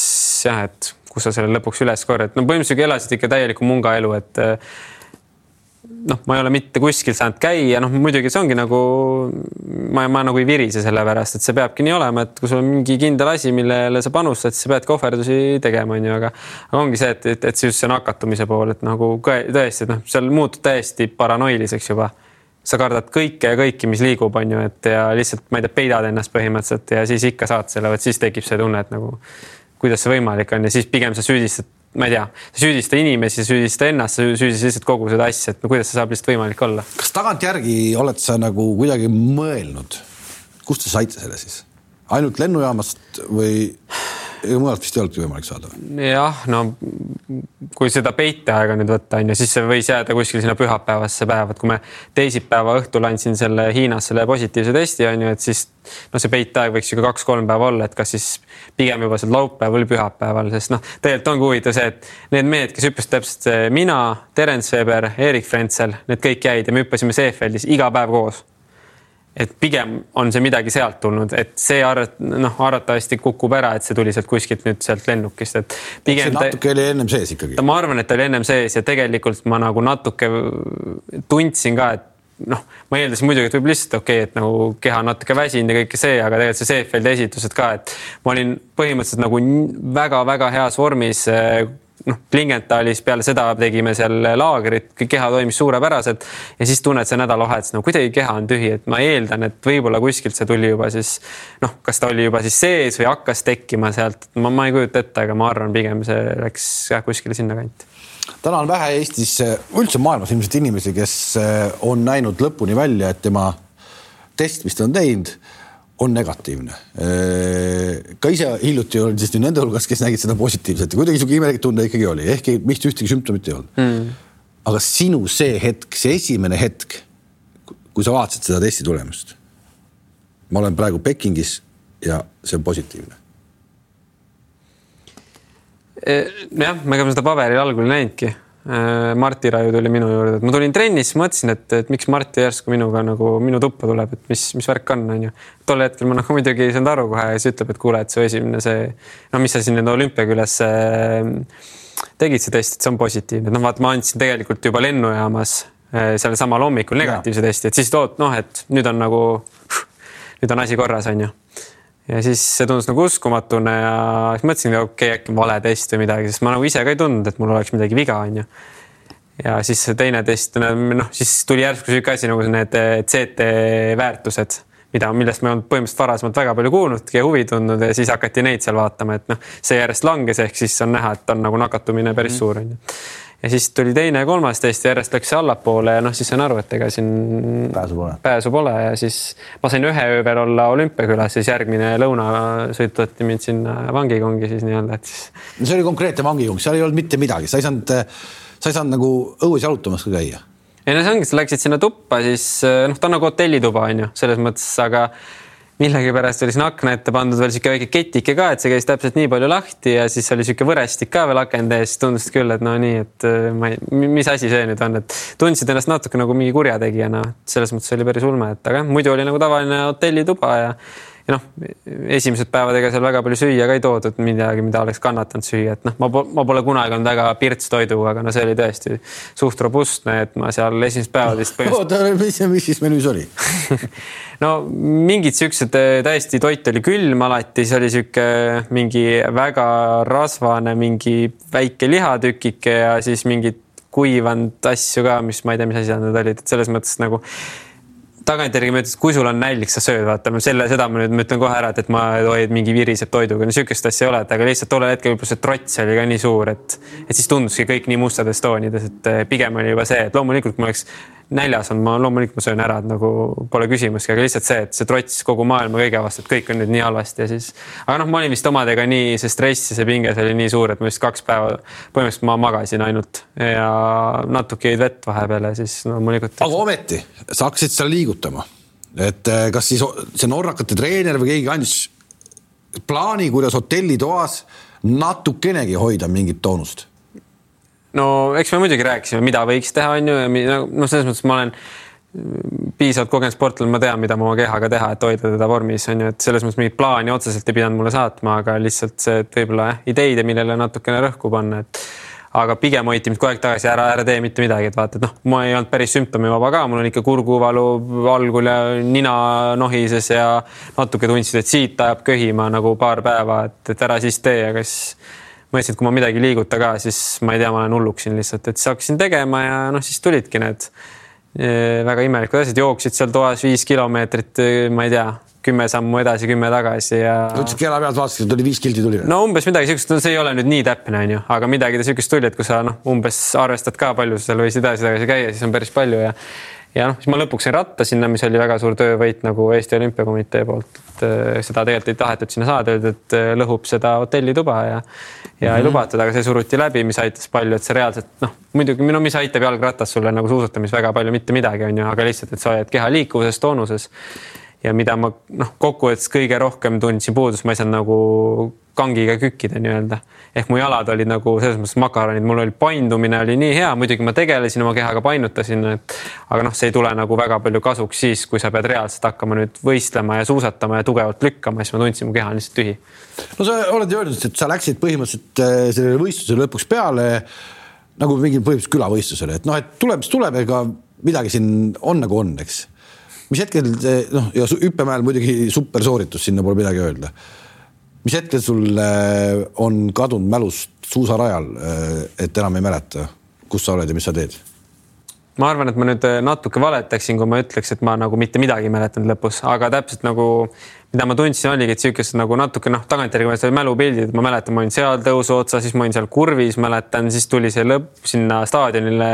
jah, et kus sa selle lõpuks üles korjad, no põhimõtteliselt elasid ikka täielikku mungaelu, et noh, ma ei ole mitte kuskil saanud käia, noh muidugi see ongi nagu ma, ma nagu ei virise selle pärast, et see peabki nii olema, et kui sul on mingi kindel asi, millele sa panustad, siis sa peadki ohverdusi tegema, onju, aga aga ongi see, et, et, et see just see nakatumise pool, et nagu tõesti, et noh, seal muutud täiesti paranoiliseks juba. sa kardad kõike ja kõiki, mis liigub, onju, et ja lihtsalt ma ei tea, peidad ennast põhimõtteliselt ja siis ikka saad selle, vot siis tekib see tunne, et nagu kuidas see võimalik on ja siis pigem sa süüdistad ma ei tea, süüdista inimesi, süüdista ennast, süüdista lihtsalt kogu seda asja, et no kuidas see saab lihtsalt võimalik olla. kas tagantjärgi oled sa nagu kuidagi mõelnud, kust te saite selle siis, ainult lennujaamast või mujalt vist ei olnudki võimalik saada jah, no kui seda peiteaega nüüd võtta on ju, siis see võis jääda kuskil sinna pühapäevasse päeva, et kui me teisipäeva õhtul andsin selle Hiinas selle positiivse testi on ju, et siis noh, see peiteaeg võiks ju ka kaks-kolm päeva olla, et kas siis pigem juba seal laupäeval või pühapäeval, sest noh, tegelikult ongi huvitav see, et need mehed, kes hüppasid täpselt mina, Terence Weber, Erik Frenzel, need kõik jäid ja me hüppasime Seefeldis iga päev koos et pigem on see midagi sealt tulnud, et see arvat-, noh, arvatavasti kukub ära, et see tuli sealt kuskilt nüüd sealt lennukist, et pigem. see natuke oli ennem sees ikkagi. ma arvan, et ta oli ennem sees ja tegelikult ma nagu natuke tundsin ka, et noh, ma eeldasin muidugi, et võib lihtsalt okei okay,, et nagu keha natuke väsinud ja kõike see, aga tegelikult see Seefeldi esitused ka, et ma olin põhimõtteliselt nagu väga-väga heas vormis noh, Klingenthalis peale seda tegime seal laagrit, keha toimis suurepäraselt ja siis tunned see nädalavahetus, no kuidagi keha on tühi, et ma eeldan, et võib-olla kuskilt see tuli juba siis noh, kas ta oli juba siis sees või hakkas tekkima sealt, ma, ma ei kujuta ette, aga ma arvan, pigem see läks jah, kuskile sinnakanti. Täna on vähe Eestis, üldse maailmas ilmselt inimesi, kes on näinud lõpuni välja, et tema test, mis ta on teinud on negatiivne. ka ise hiljuti olin siis nende hulgas, kes nägid seda positiivselt ja kuidagi sihuke imelik tunne ikkagi oli, ehkki mitte ühtegi sümptomit ei olnud mm.. aga sinu see hetk, see esimene hetk, kui sa vaatasid seda testi tulemust. ma olen praegu Pekingis ja see on positiivne. jah, ega ma seda paberil algul ei näinudki Marti Raju tuli minu juurde, et ma tulin trenni, siis mõtlesin, et, et miks Marti järsku minuga nagu minu tuppa tuleb, et mis, mis värk on, onju. tol hetkel ma nagu muidugi ei saanud aru kohe ja siis ütleb, et kuule, et su esimene see, no mis sa siin nüüd olümpiakülas äh, tegid see test, et see on positiivne, et noh, vaata, ma andsin tegelikult juba lennujaamas äh, sellel samal hommikul negatiivse testi, et siis tood noh, et nüüd on nagu, [LAUGHS] nüüd on asi korras, onju ja siis see tundus nagu uskumatune ja siis mõtlesin, okei okay,, äkki vale test või midagi, sest ma nagu ise ka ei tundnud, et mul oleks midagi viga, onju. ja siis see teine test, noh, siis tuli järsku sihuke asi nagu need eh, CT väärtused, mida, millest ma ei olnud põhimõtteliselt varasemalt väga palju kuulnudki ja huvi tundnud ja siis hakati neid seal vaatama, et noh, see järjest langes, ehk siis on näha, et on nagu nakatumine päris mm -hmm. suur onju ja siis tuli teine ja kolmas test ja järjest läks see allapoole ja noh, siis sain aru, et ega siin pääsu pole, pääsu pole ja siis ma sain ühe öö veel olla olümpiakülas, siis järgmine lõunasõit võeti mind sinna vangikongi siis nii-öelda, et siis. no see oli konkreetne vangikong, seal ei olnud mitte midagi, sa ei saanud, sa ei saanud nagu õues jalutamas ka käia. ei no see ongi, sa läksid sinna tuppa, siis noh, ta on nagu hotellituba on ju, selles mõttes, aga millegipärast oli sinna akna ette pandud veel sihuke väike ketike ka, et see käis täpselt nii palju lahti ja siis oli sihuke võrestik ka veel akende ees, tundus küll, et no nii, et äh, ma ei, mis asi see nüüd on, et tundsid ennast natuke nagu mingi kurjategijana, selles mõttes oli päris ulme, et aga jah, muidu oli nagu tavaline hotellituba ja ja noh, esimesed päevad ega seal väga palju süüa ka ei toodud midagi, mida oleks kannatanud süüa, et noh, ma, ma pole kunagi olnud väga pirts toiduga, aga no see oli tõesti suht robustne, et ma seal esimesed päevad vist oota, mis, mis siis menüüs oli? [LAUGHS] No mingid siuksed, täiesti toit oli külm alati, siis oli sihuke mingi väga rasvane mingi väike lihatükike ja siis mingid kuivanud asju ka, mis ma ei tea, mis asjad need olid, et selles mõttes nagu tagantjärgi ma ütlen, et kui sul on nälg, sa sööd, vaata selle, seda ma nüüd ma ütlen kohe ära, et, et ma hoid mingi viriseb toiduga, no sihukest asja ei ole, et aga lihtsalt tollel hetkel võib-olla see trots oli ka nii suur, et, et siis tunduski kõik nii mustades toonides, et eh, pigem oli juba see, et loomulikult ma oleks näljas on, ma loomulikult ma söön ära, et nagu pole küsimustki, aga lihtsalt see, et see trots kogu maailma kõige vastu, et kõik on nüüd nii halvasti ja siis. aga noh, ma olin vist omadega nii, see stress ja see pinge, see oli nii suur, et ma vist kaks päeva põhimõtteliselt ma magasin ainult ja natuke jõid vett vahepeal ja siis loomulikult no,. aga ometi sa hakkasid seal liigutama, et eh, kas siis see norrakate treener või keegi andis plaani, kuidas hotellitoas natukenegi hoida mingit toonust no eks me muidugi rääkisime, mida võiks teha, on ju, ja noh, selles mõttes ma olen piisavalt kogenud sportlane, ma tean, mida ma oma kehaga teha, et hoida teda vormis, on ju, et selles mõttes mingit plaani otseselt ei pidanud mulle saatma, aga lihtsalt see, et võib-olla jah, ideid ja millele natukene rõhku panna, et aga pigem hoiti mind kogu aeg tagasi, ära, ära tee mitte midagi, et vaata, et noh, ma ei olnud päris sümptomivaba ka, mul on ikka kurguvalu algul ja nina nohises ja natuke tundsid, et siit ajab köhima nagu paar päeva, et, et ära siis tee, aga siis mõtlesin, et kui ma midagi ei liiguta ka, siis ma ei tea, ma olen hulluks siin lihtsalt, et siis hakkasin tegema ja noh, siis tulidki need eh, väga imelikud asjad, jooksid seal toas viis kilomeetrit, eh, ma ei tea, kümme sammu edasi, kümme tagasi ja. ütlesid kella pealt vaatasid, tuli viis kilti tuli? no umbes midagi siukest, no see ei ole nüüd nii täpne, onju, aga midagi siukest tuli, et kui sa noh, umbes arvestad ka, palju sa seal võisid edasi-tagasi käia, siis on päris palju ja ja noh, siis ma lõpuks sain ratta sinna, mis oli väga suur töövõit nagu Eesti Olümpiakomitee poolt, et äh, seda tegelikult ei tahetud sinna saada, öeldi, et lõhub seda hotellituba ja ja mm -hmm. ei mhm. lubatud, aga see suruti läbi, mis aitas palju, et see reaalselt noh, muidugi no mis aitab jalgrattas sulle nagu suusatamis väga palju mitte midagi, on ju, aga lihtsalt, et sa hoiad keha liikuvuses, toonuses ja mida ma noh, kokkuvõttes kõige rohkem tundsin puudust, ma ei saanud nagu kangiga kükkida nii-öelda. ehk mu jalad olid nagu selles mõttes makaronid, mul oli paindumine oli nii hea, muidugi ma tegelesin oma kehaga, painutasin, et aga noh, see ei tule nagu väga palju kasuks siis, kui sa pead reaalselt hakkama nüüd võistlema ja suusatama ja tugevalt lükkama, siis ma tundsin, mu keha on lihtsalt tühi. no sa oled ju öelnud, et sa läksid põhimõtteliselt äh, sellele võistlusele lõpuks peale nagu mingi põhimõtteliselt külavõistlusele, et noh, et tuleb, mis tuleb, ega midagi siin on nagu on, eks mis hetkel noh, ja hüppemäel muidugi super sooritus, sinna pole midagi öelda. mis hetkel sul on kadunud mälust suusarajal, et enam ei mäleta, kus sa oled ja mis sa teed? ma arvan, et ma nüüd natuke valetaksin, kui ma ütleks, et ma nagu mitte midagi ei mäletanud lõpus, aga täpselt nagu mida ma tundsin, oligi, et siukest nagu natuke noh, tagantjärgi seda mälupildid, ma mäletan, ma olin seal tõusu otsas, siis ma olin seal kurvis, mäletan, siis tuli see lõpp sinna staadionile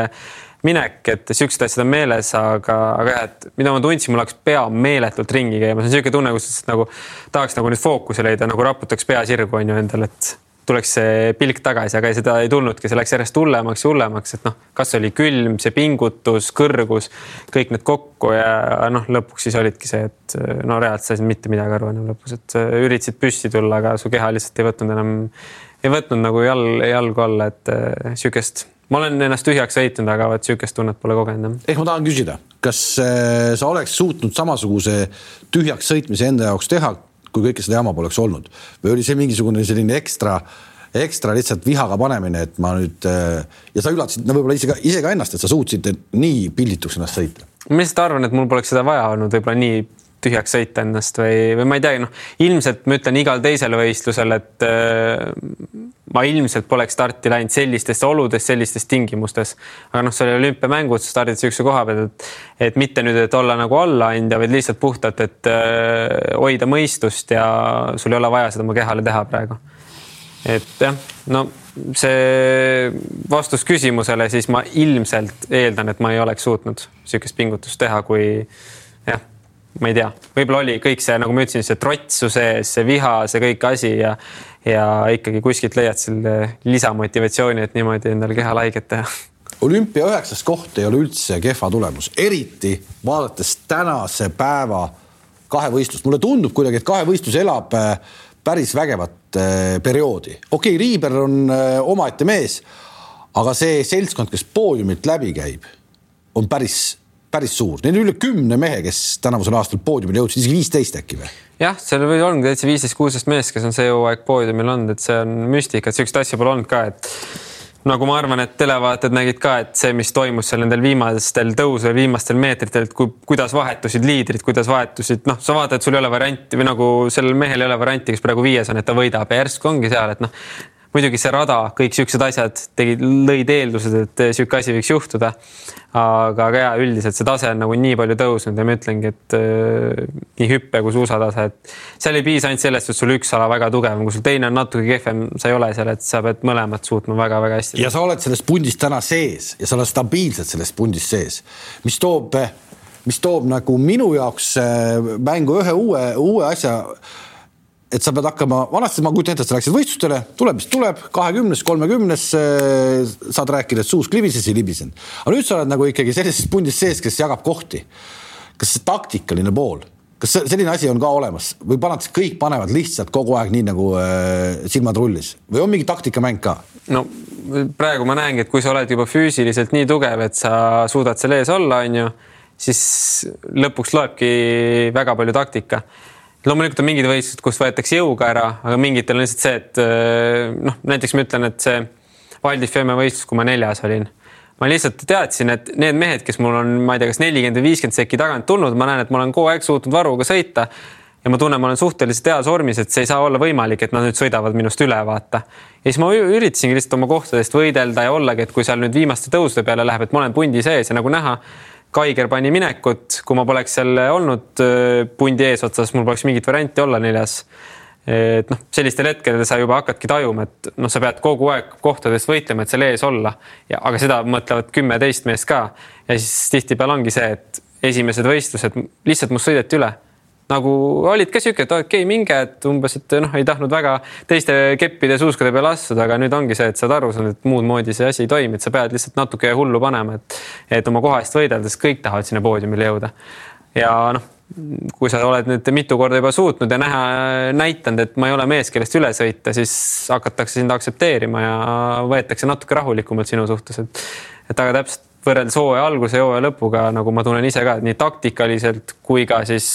minek, et siuksed asjad on meeles, aga, aga jah, et mida ma tundsin, mul hakkas pea meeletult ringi käima, see on niisugune tunne, kus nagu tahaks nagu nüüd fookuse leida, nagu raputaks pea sirgu on ju endal, et tuleks see pilk tagasi, aga seda ei tulnudki, see läks järjest hullemaks ja hullemaks, et noh, kas oli külm, see pingutus, kõrgus, kõik need kokku ja noh, lõpuks siis olidki see, et no reaalselt sa ei saanud mitte midagi aru enam lõpus, et üritasid püsti tulla, aga su keha lihtsalt ei võtnud enam, ei võtnud nagu jal-, jalgu alla, et äh, sihukest ma olen ennast tühjaks sõitnud, aga vot sihukest tunnet pole kogenud. ehk ma tahan küsida, kas äh, sa oleks suutnud samasuguse tühjaks sõitmise enda jaoks teha, kui kõike seda jama poleks olnud või oli see mingisugune selline ekstra, ekstra lihtsalt vihaga panemine, et ma nüüd äh, ja sa üllatasid no võib-olla ise ka, ise ka ennast, et sa suutsid nii pildituks ennast sõita. ma lihtsalt arvan, et mul poleks seda vaja olnud võib-olla nii tühjaks sõita ennast või, või ma ei teagi, noh, ilmselt ma ütlen igal teisel võistlusel, et äh, ma ilmselt poleks starti läinud sellistes oludes, sellistes tingimustes. aga noh, see oli olümpiamängud, sa stardid siukse koha peal, et, et mitte nüüd, et olla nagu allaandja, vaid lihtsalt puhtalt, et äh, hoida mõistust ja sul ei ole vaja seda oma kehale teha praegu. et jah, no see vastus küsimusele, siis ma ilmselt eeldan, et ma ei oleks suutnud sihukest pingutust teha, kui ma ei tea, võib-olla oli kõik see, nagu ma ütlesin, see trotsu sees, see viha, see kõik asi ja ja ikkagi kuskilt leiad selle lisamotivatsiooni, et niimoodi endale kehal haiget teha. olümpia üheksas koht ei ole üldse kehva tulemus, eriti vaadates tänase päeva kahevõistlust. mulle tundub kuidagi, et kahevõistlus elab äh, päris vägevat äh, perioodi. okei okay,, Riiber on äh, omaette mees, aga see seltskond, kes poodiumilt läbi käib, on päris päris suur, neil üle kümne mehe, kes tänavusel aastal poodiumile jõudsid, isegi viisteist äkki või? jah, seal või on täitsa viisteist, kuusteist meest, kes on see hooaeg poodiumil olnud, et see on müstika, et sihukest asja pole olnud ka, et nagu ma arvan, et televaatajad nägid ka, et see, mis toimus seal nendel viimastel tõusudel, viimastel meetritel, et kui, kuidas vahetusid liidrid, kuidas vahetusid, noh, sa vaatad, sul ei ole varianti või nagu sellel mehel ei ole varianti, kes praegu viies on, et ta võidab ja järsku ongi seal, et noh muidugi see rada, kõik siuksed asjad tegid, lõid eeldused, et sihuke asi võiks juhtuda. aga, aga ja üldiselt see tase on nagu nii palju tõusnud ja ma ütlengi, et äh, nii hüppe kui suusatase, et seal ei piisa ainult sellest, et sul üks ala väga tugev, kui sul teine on natuke kehvem, sa ei ole seal, et sa pead mõlemat suutma väga-väga hästi. ja sa oled selles pundis täna sees ja sa oled stabiilselt selles pundis sees, mis toob, mis toob nagu minu jaoks äh, mängu ühe uue, uue asja et sa pead hakkama, vanasti ma kujutan ette, et sa läksid võistlustele, tuleb, mis tuleb, kahekümnes, kolmekümnes saad rääkida, et suus klibises, ei libisenud. aga nüüd sa oled nagu ikkagi sellises pundis sees, kes jagab kohti. kas see taktikaline pool, kas selline asi on ka olemas või pannakse, kõik panevad lihtsalt kogu aeg nii nagu äh, silmad rullis või on mingi taktikamäng ka? no praegu ma näengi, et kui sa oled juba füüsiliselt nii tugev, et sa suudad seal ees olla, on ju, siis lõpuks loebki väga palju taktika loomulikult on mingid võistlused, kus võetakse jõuga ära, aga mingitel on lihtsalt see, et äh, noh, näiteks ma ütlen, et see Valdi Femme võistlus, kui ma neljas olin, ma lihtsalt teadsin, et need mehed, kes mul on, ma ei tea, kas nelikümmend või viiskümmend sekki tagant tulnud, ma näen, et ma olen kogu aeg suutnud varuga sõita ja ma tunnen, ma olen suhteliselt heas vormis, et see ei saa olla võimalik, et nad nüüd sõidavad minust üle, vaata. ja siis ma üritasingi lihtsalt oma kohtadest võidelda ja ollagi, et kui seal nüüd viimaste tõusude peale läheb, et ma olen pundi sees ja nagu näha, Kaiger pani minekut, kui ma poleks seal olnud äh, pundi eesotsas, mul poleks mingit varianti olla neljas. et noh, sellistel hetkedel sa juba hakkadki tajuma, et noh, sa pead kogu aeg kohtades võitlema, et seal ees olla ja, aga seda mõtlevad kümme-teist meest ka. ja siis tihtipeale ongi see, et esimesed võistlused lihtsalt must sõideti üle nagu olid ka sihuke, et okei okay,, minge, et umbes, et noh, ei tahtnud väga teiste keppide suuskade peale astuda, aga nüüd ongi see, et sa oled aru et muud moodi see asi ei toimi, et sa pead lihtsalt natuke hullu panema, et, et oma koha eest võidelda, sest kõik tahavad sinna poodiumile jõuda. ja noh, kui sa oled nüüd mitu korda juba suutnud ja näha, näitanud, et ma ei ole mees, kellest üle sõita, siis hakatakse sind aktsepteerima ja võetakse natuke rahulikumalt sinu suhtes, et, et aga täpselt võrreldes hooaja alguse ja hooaja lõpuga, nagu ma tunnen ise ka, et nii taktikaliselt kui ka siis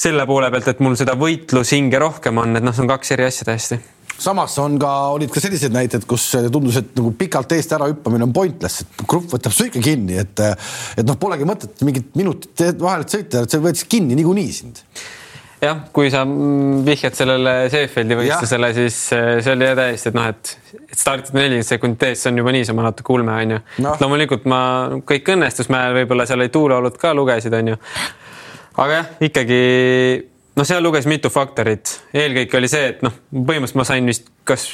selle poole pealt, et mul seda võitlushinge rohkem on, et noh, see on kaks eri asja täiesti. Samas on ka, olid ka sellised näited, kus tundus, et nagu pikalt eest ära hüppamine on pointless, et grupp võtab su ikka kinni, et et noh, polegi mõtet mingit minutit vahelt sõita, et see võetakse kinni niikuinii sind. Jah, kui sa vihjad sellele Seefeldi võistlusele, siis äh, see oli täiesti, et noh, et, startida nelikümmend sekundit ees, see on juba niisama natuke ulme, onju no.. loomulikult ma, kõik õnnestus mäel, võib-olla seal olid tuuleolud ka, lugesid, onju. Aga jah, ikkagi noh, seal luges mitu faktorit, eelkõige oli see, et noh, põhimõtteliselt ma sain vist kas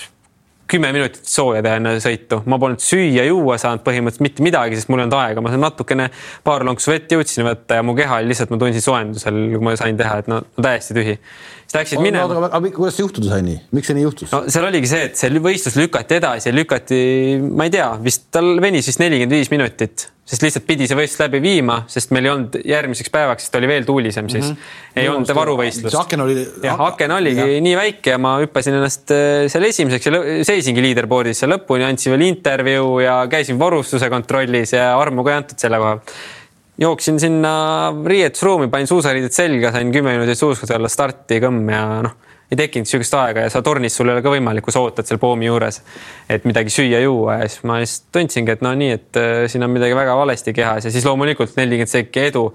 kümme minutit sooja teha enne sõitu, ma polnud süüa-juua saanud põhimõtteliselt mitte midagi, sest mul ei olnud aega, ma sain natukene paar lonksu vett jõudsin võtta ja mu keha oli lihtsalt, ma tundsin soojendusel, kui ma sain teha, et no, no täiesti tühi. siis läksid no, minema. aga, aga kuidas see juhtuda sai nii, miks see nii juhtus? no seal oligi see, et see võistlus lükati edasi, lükati, ma ei tea, vist tal venis vist nelikümmend viis minutit sest lihtsalt pidi see võistlus läbi viima, sest meil ei olnud järgmiseks päevaks, sest oli veel tuulisem siis mm. -hmm. ei olnud varuvõistlust. aken oli. jah, aken oligi ja. nii väike ja ma hüppasin ennast äh, seal esimeseks ja seisingi leaderboard'is seal lõpuni, andsin veel intervjuu ja käisin varustuse kontrollis ja armu ka ei antud selle koha jooksin sinna riietusruumi, panin suusariided selga, sain kümme minutit suuskuda olla starti kõmm ja noh ei tekkinud sihukest aega ja sa tornis, sul ei ole ka võimalik, kui sa ootad seal poomi juures, et midagi süüa-juua ja siis ma lihtsalt tundsingi, et no nii, et äh, siin on midagi väga valesti kehas ja siis loomulikult nelikümmend sekki edu.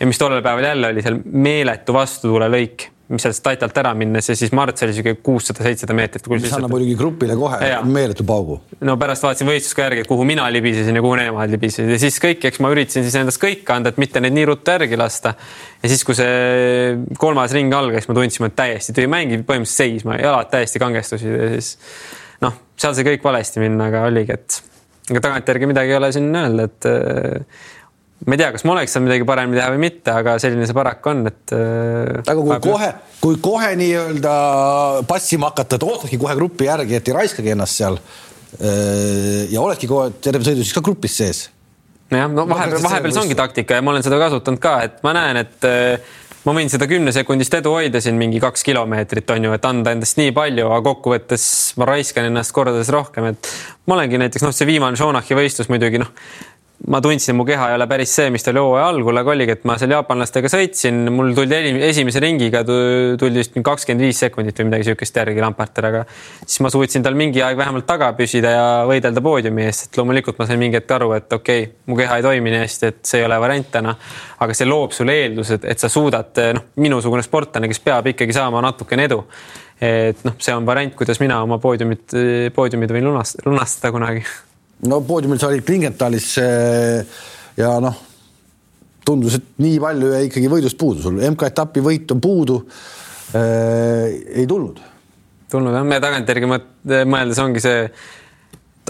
ja mis tollel päeval jälle oli seal meeletu vastutulelõik mis sealt Tatalt ära minnes ja siis Marts oli sihuke kuussada, seitsesada meetrit. mis annab muidugi grupile kohe ja. meeletu paugu. no pärast vaatasin võistlust ka järgi, et kuhu mina libisesin ja kuhu nemad libisesid ja siis kõik, eks ma üritasin siis endast kõike anda, et mitte neid nii ruttu järgi lasta. ja siis, kui see kolmas ring algas, ma tundsin, et täiesti tühi mäng, põhimõtteliselt seisma, jalad täiesti kangestusid ja siis noh, seal sai kõik valesti minna, aga oligi, et ega tagantjärgi midagi ei ole siin öelda, et ma ei tea, kas ma oleks saanud midagi paremini teha või mitte, aga selline see paraku on, et. Äh, aga kui aga... kohe, kui kohe nii-öelda passima hakata, et ootadki kohe grupi järgi, et ei raiskagi ennast seal. Äh, ja oledki kohe terve sõidu siis ka grupis sees. jah, no vahepeal, vahepeal see ongi taktika ja ma olen seda kasutanud ka, et ma näen, et äh, ma võin seda kümnesekundist edu hoida siin mingi kaks kilomeetrit on ju, et anda endast nii palju, aga kokkuvõttes ma raiskan ennast kordades rohkem, et ma olengi näiteks noh, see viimane Shonachi võistlus muidugi noh, ma tundsin, mu keha ei ole päris see, mis ta oli hooaja algul, aga oligi, et ma seal jaapanlastega sõitsin, mul tuldi esimese ringiga tuldi vist kakskümmend viis sekundit või midagi sihukest järgi Lamparter, aga siis ma suutsin tal mingi aeg vähemalt taga püsida ja võidelda poodiumi eest, et loomulikult ma sain mingi hetk aru, et okei okay,, mu keha ei toimi nii hästi, et see ei ole variant täna. aga see loob sulle eeldused, et sa suudad, noh, minusugune sportlane, kes peab ikkagi saama natukene edu et noh, see on variant, kuidas mina oma poodiumit, poodiumid võin lunastada, lunastada kunagi no poodiumil sa olid Klingenthalis ja noh, tundus, et nii palju jäi ikkagi võidust puudu, sul MK-etapi võit on puudu äh,. ei tulnud. tulnud jah, me tagantjärgi mõeldes ongi see,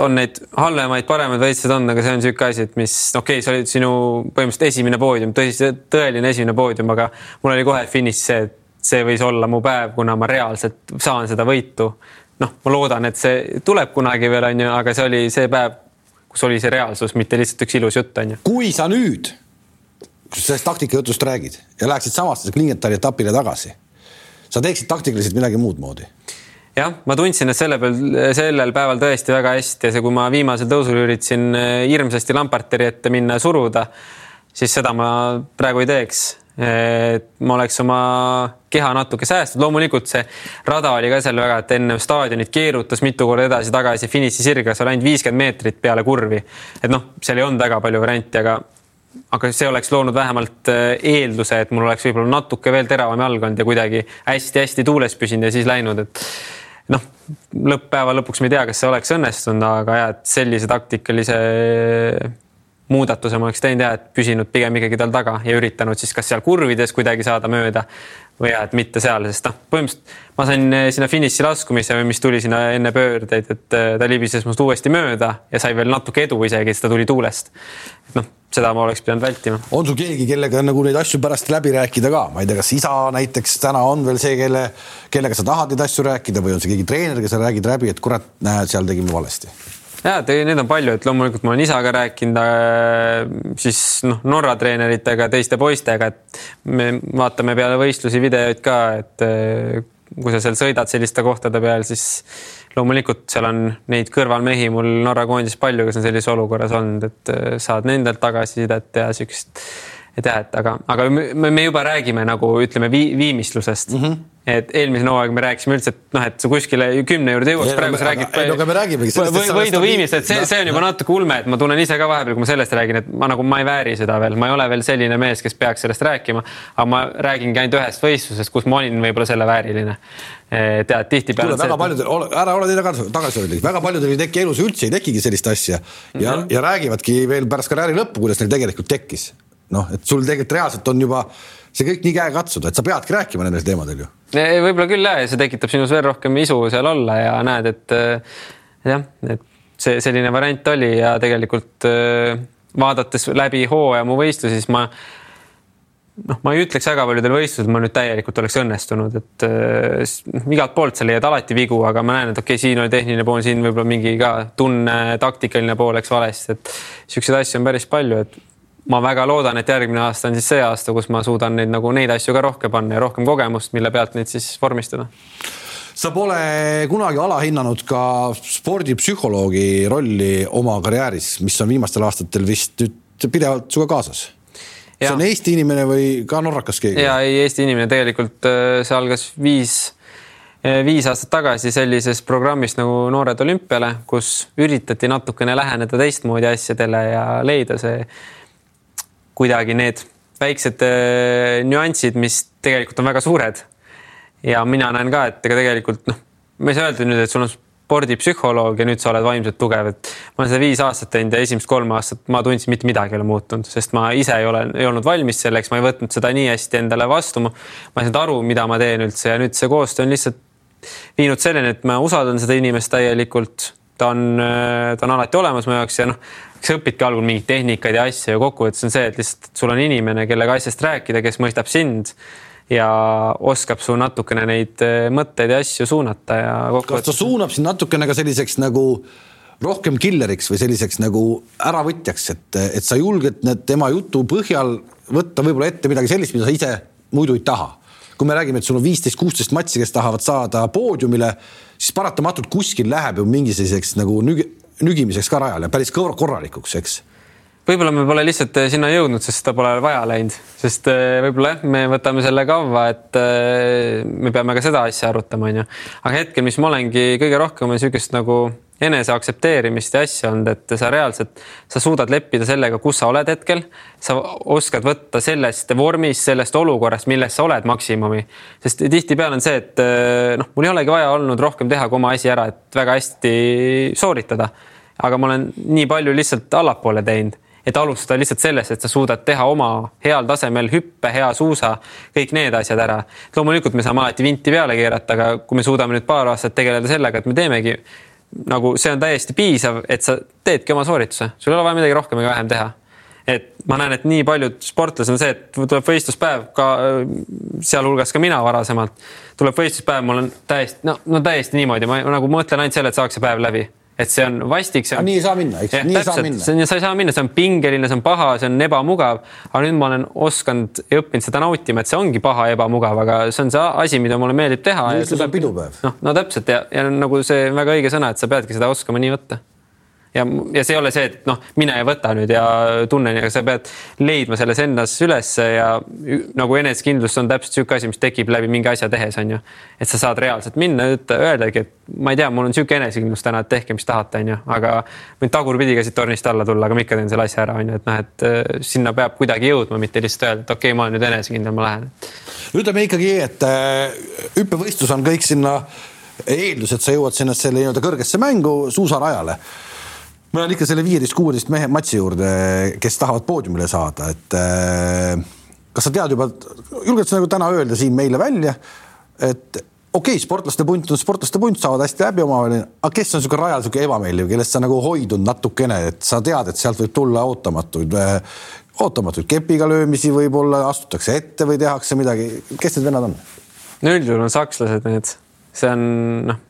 on neid halvemaid, paremaid võistlusi on, aga see on niisugune asi, et mis okei okay,, see oli sinu põhimõtteliselt esimene poodium, tõsi, tõeline esimene poodium, aga mul oli kohe finišis see, et see võis olla mu päev, kuna ma reaalselt saan seda võitu noh, ma loodan, et see tuleb kunagi veel onju, aga see oli see päev, kus oli see reaalsus, mitte lihtsalt üks ilus jutt onju. kui sa nüüd sellest taktikajutust räägid ja läheksid samasse Klingenthali etapile tagasi, sa teeksid taktikaliselt midagi muud moodi? jah, ma tundsin, et selle peal, sellel päeval tõesti väga hästi ja see, kui ma viimasel tõusul üritasin eh, hirmsasti Lamparteri ette minna ja suruda, siis seda ma praegu ei teeks et ma oleks oma keha natuke säästnud, loomulikult see rada oli ka seal väga, et enne staadionit keerutas mitu korda edasi-tagasi, finiši sirgas oli ainult viiskümmend meetrit peale kurvi. et noh, seal ei olnud väga palju variante, aga, aga see oleks loonud vähemalt äh, eelduse, et mul oleks võib-olla natuke veel teravam jalg olnud ja kuidagi hästi-hästi tuules püsinud ja siis läinud, et noh, lõpppäeva lõpuks me ei tea, kas see oleks õnnestunud, aga jah, et sellise taktikalise muudatuse ma oleks teinud ja et püsinud pigem ikkagi tal taga ja üritanud siis kas seal kurvides kuidagi saada mööda või jah, et mitte seal, sest noh, põhimõtteliselt ma sain eh, sinna finiši laskumise või mis tuli sinna enne pöördeid, et eh, ta libises must uuesti mööda ja sai veel natuke edu isegi, sest ta tuli tuulest. et noh, seda ma oleks pidanud vältima. on sul keegi, kellega nagu neid asju pärast läbi rääkida ka, ma ei tea, kas isa näiteks täna on veel see, kelle, kellega sa tahad neid asju rääkida või on see keegi treener, kes sa räägid läbi, et kurat, näed, seal tegime valesti ja neid on palju, et loomulikult ma olen isaga rääkinud, äh, siis noh, Norra treeneritega, teiste poistega, et me vaatame peale võistlusi videoid ka, et äh, kui sa seal sõidad selliste kohtade peal, siis loomulikult seal on neid kõrvalmehi mul Norra koondis palju, kes on sellises olukorras olnud, et äh, saad nendelt tagasisidet ja siukest et jah, et aga, aga me, me juba räägime nagu ütleme vi, viimistlusest mm. -hmm. Et eelmisel hooaeg me rääkisime üldse, et noh, et sa kuskile kümne juurde jõuaks, praegu sa räägid. ei no aga me räägimegi sellest. võidu viimist, et see, see on juba natuke ulme, et ma tunnen ise ka vahepeal, kui ma sellest räägin, et ma nagu, ma ei vääri seda veel, ma ei ole veel selline mees, kes peaks sellest rääkima. aga ma räägingi ainult ühest võistlusest, kus ma olin võib-olla selle vääriline. tead, tihtipeale. väga paljudel, ära ole teine tagasihoidlik, väga paljudel ei teki elus üldse ei tekigi sellist asja ja mm, -hmm. ja räägivadki veel pärast karjääri lõppu, kuidas neil tegelikult tekkis. noh, et sul tegelikult reaalselt on juba see kõik nii käekatsuda, et sa peadki rääkima nendel teemadel ju. võib-olla küll jah, ja see tekitab sinus veel rohkem isu seal olla ja näed, et äh, jah, et see selline variant oli ja tegelikult äh, vaadates läbi hooaja mu võistlusi, siis ma noh, ma ei ütleks väga paljudel võistlustel ma nüüd täielikult oleks õnnestunud, et äh, igalt poolt sa leiad alati vigu, aga ma näen, et okei okay,, siin oli tehniline pool, siin võib-olla mingi ka tunne, taktikaline pool läks valesti, et siukseid asju on päris palju, et ma väga loodan, et järgmine aasta on siis see aasta, kus ma suudan neid nagu neid asju ka rohkem panna ja rohkem kogemust, mille pealt neid siis vormistada sa pole kunagi alahinnanud ka spordipsühholoogi rolli oma karjääris, mis on viimastel aastatel vist nüüd pidevalt sinuga kaasas. see on Eesti inimene või ka norrakas keegi? ja ei, Eesti inimene tegelikult äh, see algas viis, äh, viis aastat tagasi sellises programmis nagu Noored olümpiale, kus üritati natukene läheneda teistmoodi asjadele ja leida see kuidagi need väiksed äh, nüansid, mis tegelikult on väga suured. ja mina näen ka, et ega tegelikult noh, ma ei saa öelda nüüd, et sul on spordipsühholoog ja nüüd sa oled vaimselt tugev, et ma olen seda viis aastat teinud ja esimesed kolm aastat ma tundsin, mitte midagi ei ole muutunud, sest ma ise ei ole, ei olnud valmis selleks, ma ei võtnud seda nii hästi endale vastu. ma ei saanud aru, mida ma teen üldse ja nüüd see koostöö on lihtsalt viinud selleni, et ma usaldan seda inimest täielikult. Ta on, ta on alati olemas mu jaoks ja noh, sa õpidki algul mingeid tehnikaid ja asju ja kokkuvõttes on see, et lihtsalt sul on inimene, kellega asjast rääkida, kes mõistab sind ja oskab su natukene neid eh, mõtteid ja asju suunata ja kokkuvõttes. kas ta suunab sind natukene ka selliseks nagu rohkem killeriks või selliseks nagu äravõtjaks, et, et sa julged need tema jutu põhjal võtta võib-olla ette midagi sellist, mida sa ise muidu ei taha. Kui me räägime, et sul on viisteist, kuusteist matsi, kes tahavad saada poodiumile, siis paratamatult kuskil läheb ju mingi selliseks nagu nügi, nügimiseks ka rajal ja päris korralikuks, eks võib-olla me pole lihtsalt eh, sinna jõudnud, sest seda pole vaja läinud, sest eh, võib-olla jah, me võtame selle kavva, et eh, me peame ka seda asja arutama, onju. aga hetkel, mis ma olengi kõige rohkem niisugust nagu enese aktsepteerimist ja asja olnud, et sa reaalselt, sa suudad leppida sellega, kus sa oled hetkel. sa oskad võtta sellest vormist, sellest olukorrast, milles sa oled maksimumi. sest tihtipeale on see, et noh, mul ei olegi vaja olnud rohkem teha kui oma asi ära, et väga hästi sooritada. aga ma olen nii palju lihtsalt allapoole teinud et alustada lihtsalt sellest, et sa suudad teha oma heal tasemel hüppe, hea suusa, kõik need asjad ära. loomulikult me saame alati vinti peale keerata, aga kui me suudame nüüd paar aastat tegeleda sellega, et me teemegi nagu see on täiesti piisav, et sa teedki oma soorituse, sul ei ole vaja midagi rohkem ega vähem teha. et ma näen, et nii paljud sportlased on see, et tuleb võistluspäev ka sealhulgas ka mina varasemalt. Tuleb võistluspäev, mul on täiesti no, no täiesti niimoodi, ma nagu mõtlen ainult selle, et saaks see päev läbi et see on vastik, see on. nii ei saa minna, eks, nii ei saa minna. see on, sa ei saa minna, see on pingeline, see on paha, see on ebamugav. aga nüüd ma olen osanud ja õppinud seda nautima, et see ongi paha ebamugav, aga see on see asi, mida mulle meeldib teha. võistlus on pidupäev. noh, no täpselt ja, ja nagu see väga õige sõna, et sa peadki seda oskama nii võtta ja, ja see ei ole see, et noh, mine ja võta nüüd ja tunne, aga sa pead leidma selles endas ülesse ja nagu enesekindlus on täpselt niisugune asi, mis tekib läbi mingi asja tehes, on ju. et sa saad reaalselt minna, öeldagi, et ma ei tea, mul on niisugune enesekindlus täna, et tehke, mis tahate, on ju, aga võin tagurpidi ka siit tornist alla tulla, aga ma ikka teen selle asja ära, on ju, et noh, et äh, sinna peab kuidagi jõudma, mitte lihtsalt öelda, et okei okay,, ma olen nüüd enesekindel, ma lähen. ütleme ikkagi, et äh, hüppevõistlus on kõik sinna eeldus, et sa jõuad sinna selle nii-öelda kõrgesse mängu suusarajale ma olen ikka selle viieteist, kuueteist mehe matši juurde, kes tahavad poodiumile saada, et äh, kas sa tead juba, julged sa nagu täna öelda siin meile välja, et okei okay,, sportlaste punt on sportlaste punt, saavad hästi läbi omavahel, aga kes on niisugune rajal niisugune ebameeldiv, kellest sa nagu hoidnud natukene, et sa tead, et sealt võib tulla ootamatuid, äh, ootamatuid kepiga löömisi võib-olla, astutakse ette või tehakse midagi, kes need vennad on? no üldjuhul on sakslased need, see on noh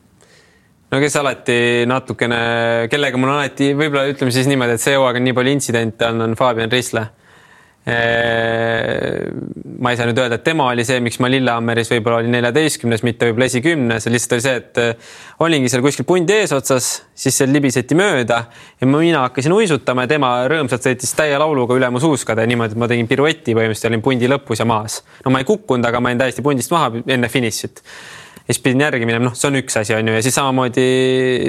no kes alati natukene, kellega mul alati võib-olla ütleme siis niimoodi, et see hooaeg on nii palju intsidente olnud, on Fabian Risle. ma ei saa nüüd öelda, et tema oli see, miks ma Lillehammeris võib-olla olin neljateistkümnes, mitte võib-olla esikümnes, lihtsalt oli see, et äh, olingi seal kuskil pundi eesotsas, siis seal libiseti mööda ja mina hakkasin uisutama ja tema rõõmsalt sõitis täie lauluga üle mu suuskade niimoodi, et ma tegin pirueti põhimõtteliselt, olin pundi lõpus ja maas. no ma ei kukkunud, aga ma jäin täiesti pundist maha enne finišit ja siis pidin järgi minema, noh, see on üks asi, on ju, ja siis samamoodi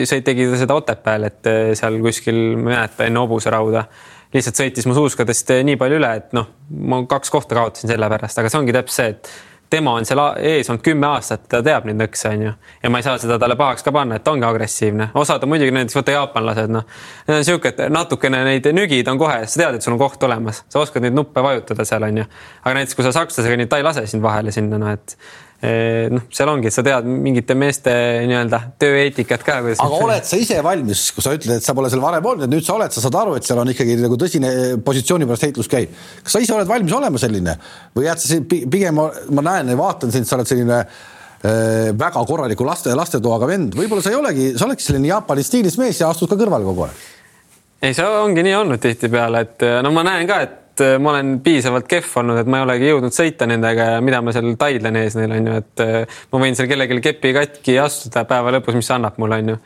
sõit, tegi ta seda Otepääl, et äh, seal kuskil, ma ei mäleta, enne hobusarauda lihtsalt sõitis mu suuskadest nii palju üle, et noh, ma kaks kohta kaotasin selle pärast, aga see ongi täpselt see, et tema on seal ees olnud kümme aastat, ta teab neid nõkse, onju. ja ma ei saa seda talle pahaks ka panna, et ta ongi agressiivne. osad on muidugi näiteks vaata jaapanlased, noh. Need on sihuke, et natukene neid nügid on kohe, sa tead, et sul on koht olemas, sa oskad neid nuppe vajutada seal onju. aga näiteks, kui sa sakslasega nii, ta ei lase sind vahele sinna, noh et noh, seal ongi, et sa tead mingite meeste nii-öelda tööeetikat ka. aga [LAUGHS] oled sa ise valmis, kui sa ütled, et sa pole seal varem olnud, et nüüd sa oled, sa saad aru, et seal on ikkagi nagu tõsine positsiooni pärast heitlus käib. kas sa ise oled valmis olema selline või jääd sa pigem, ma näen ja vaatan sind, sa oled selline äh, väga korraliku laste, lastetoaga vend, võib-olla sa ei olegi, sa oledki selline Jaapani stiilis mees ja astud ka kõrvale kogu aeg. ei, see ongi nii olnud tihtipeale, et no ma näen ka, et et äh, ma olen piisavalt kehv olnud, et ma ei olegi jõudnud sõita nendega ja mida ma seal taidlen ees neil on ju, et äh, ma võin seal kellelgi kepi katki astuda päeva lõpus, mis see annab mulle on ju.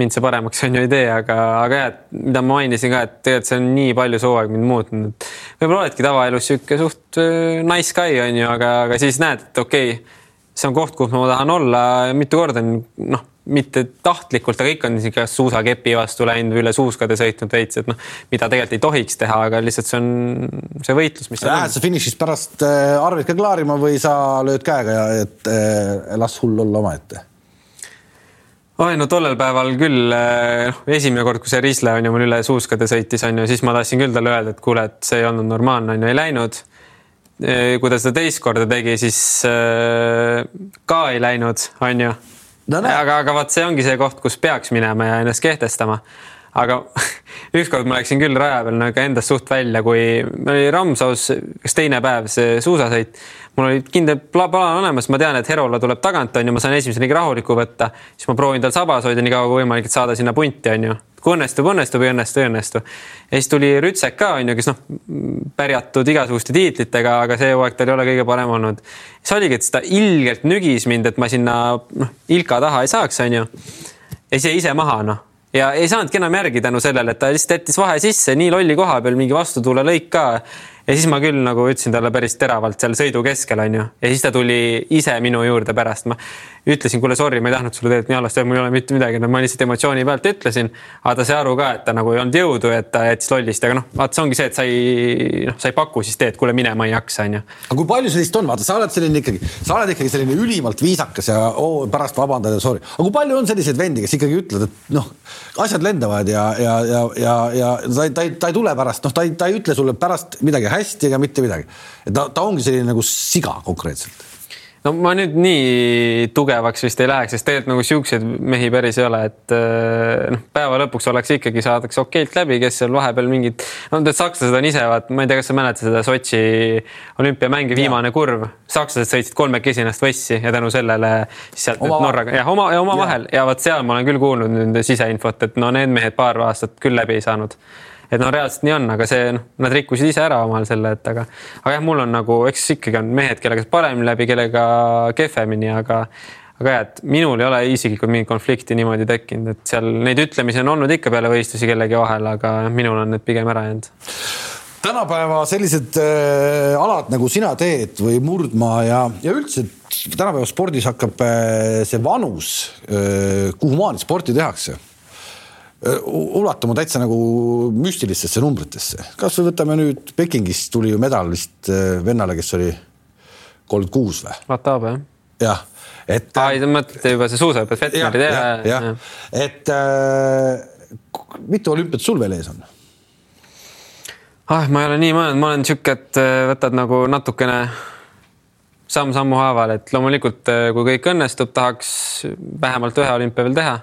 mind see paremaks on ju ei tee, aga, aga jah, et mida ma mainisin ka, et tegelikult see on nii palju soo aeg mind muutnud. võib-olla oledki tavaelus sihuke suht äh, nice guy on ju, aga, aga siis näed, et okei okay, see on koht, kus ma tahan olla mitu korda, noh mitte tahtlikult, aga ikka on niisugune suusakepi vastu läinud, üle suuskade sõitnud veits, et noh, mida tegelikult ei tohiks teha, aga lihtsalt see on see võitlus, mis. Lähed sa finišis pärast äh, arveid ka klaarima või sa lööd käega ja et äh, las hull olla omaette? oi no tollel päeval küll, äh, noh esimene kord, kui see Risle on ju mul üle suuskade sõitis, on ju, siis ma tahtsin küll talle öelda, et kuule, et see ei olnud normaalne, on ju, ei läinud. kui ta seda teist korda tegi, siis ka ei läinud, on ju. Aga, aga vaat see ongi see koht, kus peaks minema ja ennast kehtestama. aga [LAUGHS] ükskord ma läksin küll raja peal nagu endast suht välja, kui oli Ramsaus, kas teine päev see suusasõit mul oli kindel plaan olemas, ma tean, et Herola tuleb tagant, on ju, ma saan esimese liigi rahuliku võtta, siis ma proovin tal sabas hoida nii kaua kui võimalik, et saada sinna punti, on ju. Kui õnnestub, õnnestub, ei õnnestu, ei õnnestu. ja siis tuli Rütsek ka, on ju, kes noh, pärjatud igasuguste tiitlitega, aga see hooaeg tal ei ole kõige parem olnud. siis oligi, et ta ilgelt nügis mind, et ma sinna noh, Ilka taha ei saaks, on ju. ja siis jäi ise maha, noh ja ei saanudki enam järgi tänu sellele, et ta lihtsalt jättis vahe sisse nii lolli koha peal, mingi vastutuulelõik ka ja siis ma küll nagu ütlesin talle päris teravalt seal sõidu keskel onju ja siis ta tuli ise minu juurde pärast, ma ütlesin, kuule, sorry, ma ei tahtnud sulle tegelikult nii halvasti öelda, mul ei ole mitte midagi, no ma lihtsalt emotsiooni pealt ütlesin. aga ta sai aru ka, et ta nagu ei olnud jõudu, et ta jättis lollist, aga noh, vaata, see ongi see, et sa ei, noh, sa ei paku siis teed, kuule, mine, ma ei jaksa, onju. aga kui palju sellist on, vaata, sa oled selline ikkagi, sa oled ikkagi selline ülimalt viisakas ja oo, pärast vabandad ja sorry, aga kui palju on selliseid vendi, kes ikkagi ütlevad, et noh, asjad lendavad ja, ja, ja, ja, ja ta ta ta ei tule pärast, noh, ta ei, ta ei ütle sulle pärast midagi hästi ega mitte midagi. ta, ta ongi selline nagu siga konkreetselt no ma nüüd nii tugevaks vist ei läheks, sest tegelikult nagu siukseid mehi päris ei ole, et äh, noh, päeva lõpuks oleks ikkagi saadakse okeilt läbi, kes seal vahepeal mingid, no need sakslased on ise, vaat ma ei tea, kas sa mäletad seda Sotši olümpiamängi viimane ja. kurv, sakslased sõitsid kolmekesi ennast võssi ja tänu sellele sealt oma Norraga, jah, oma ja omavahel ja vot seal ma olen küll kuulnud nende siseinfot, et no need mehed paar aastat küll läbi ei saanud et no reaalselt nii on, aga see noh, nad rikkusid ise ära omal selle, et aga, aga jah, mul on nagu, eks ikkagi on mehed, kellega paremini läbi, kellega kehvemini, aga aga jah, et minul ei ole isiklikult mingit konflikti niimoodi tekkinud, et seal neid ütlemisi on olnud ikka peale võistlusi kellegi vahel, aga minul on need pigem ära jäänud. Tänapäeva sellised äh, alad nagu sina teed või murdmaa ja, ja üldse tänapäeva spordis hakkab äh, see vanus äh,, kuhumaani sporti tehakse ulatuma täitsa nagu müstilistesse numbritesse. kasvõi võtame nüüd Pekingist tuli ju medal vist vennale, kes oli kolmkümmend kuus või? Vataba jah. jah, et. aa, te mõtlete juba see suusaõpet, Vetmeri tee. jah, jah., et äh, mitu olümpiat sul veel ees on? ah, ma ei ole nii mõelnud, ma olen sihuke, et võtad nagu natukene samm-sammu haaval, et loomulikult, kui kõik õnnestub, tahaks vähemalt ühe olümpia veel teha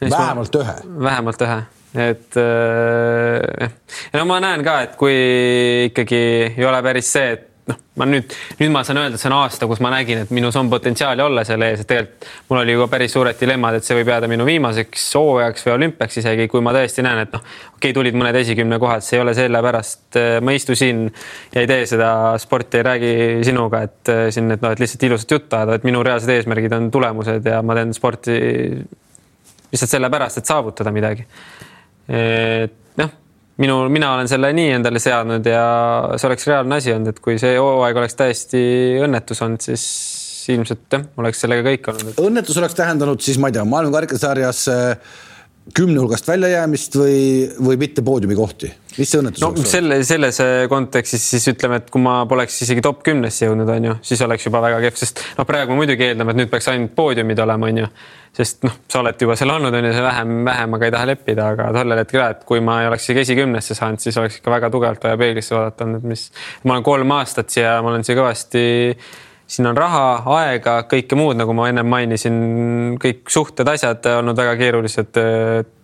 vähemalt ühe? vähemalt ühe, et äh, no ma näen ka, et kui ikkagi ei ole päris see, et noh, ma nüüd, nüüd ma saan öelda, et see on aasta, kus ma nägin, et minus on potentsiaali olla selle ees, et tegelikult mul oli juba päris suured dilemmad, et see võib jääda minu viimaseks hooajaks või olümpiaks isegi, kui ma tõesti näen, et noh, okei okay,, tulid mõned esikümne kohad, see ei ole sellepärast, äh, ma ei istu siin ja ei tee seda sporti, ei räägi sinuga, et äh, siin, et noh, et lihtsalt ilusat juttu ajada, et minu reaalsed eesmärgid on tulemused ja ma teen sporti lihtsalt sellepärast, et saavutada midagi. et noh minu, mina olen selle nii endale seadnud ja see oleks reaalne asi olnud, et kui see hooaeg oleks täiesti õnnetus olnud, siis ilmselt jah, oleks sellega kõik olnud. õnnetus oleks tähendanud siis, ma ei tea, maailmakarikasarjas äh, kümne hulgast väljajäämist või, või mitte poodiumi kohti, mis see õnnetus no, oleks? selle, selles kontekstis siis ütleme, et kui ma poleks isegi top kümnesse jõudnud, on ju, siis oleks juba väga kehv, sest noh, praegu muidugi eeldame, et nüüd peaks ainult poodiumid olema, on ju sest noh, sa oled juba seal olnud, on ju, see vähem, vähemaga ei taha leppida, aga tollel hetkel jah, et kui ma ei oleks isegi esikümnesse saanud, siis oleks ikka väga tugevalt vaja peeglisse vaadata olnud, et mis. ma olen kolm aastat siia, ma olen siia kõvasti, siin on raha, aega, kõike muud, nagu ma ennem mainisin, kõik suhted, asjad olnud väga keerulised.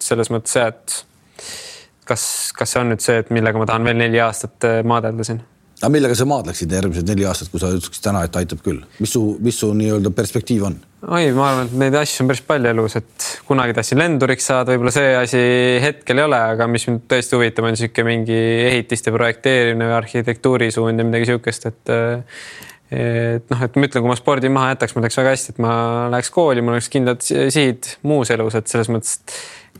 selles mõttes jah, et kas, kas see on nüüd see, et millega ma tahan veel neli aastat maadelda siin aga millega sa maadleksid järgmised neli aastat, kui sa ütleksid täna, et aitab küll, mis su, mis su nii-öelda perspektiiv on? oi, ma arvan, et neid asju on päris palju elus, et kunagi tahtsin lenduriks saada, võib-olla see asi hetkel ei ole, aga mis mind tõesti huvitab, on niisugune mingi ehitiste projekteerimine või arhitektuurisuund ja midagi niisugust, et et noh, et ma ütlen, kui ma spordi maha jätaks, mul läks väga hästi, et ma läheks kooli, mul oleks kindlad sihid muus elus, et selles mõttes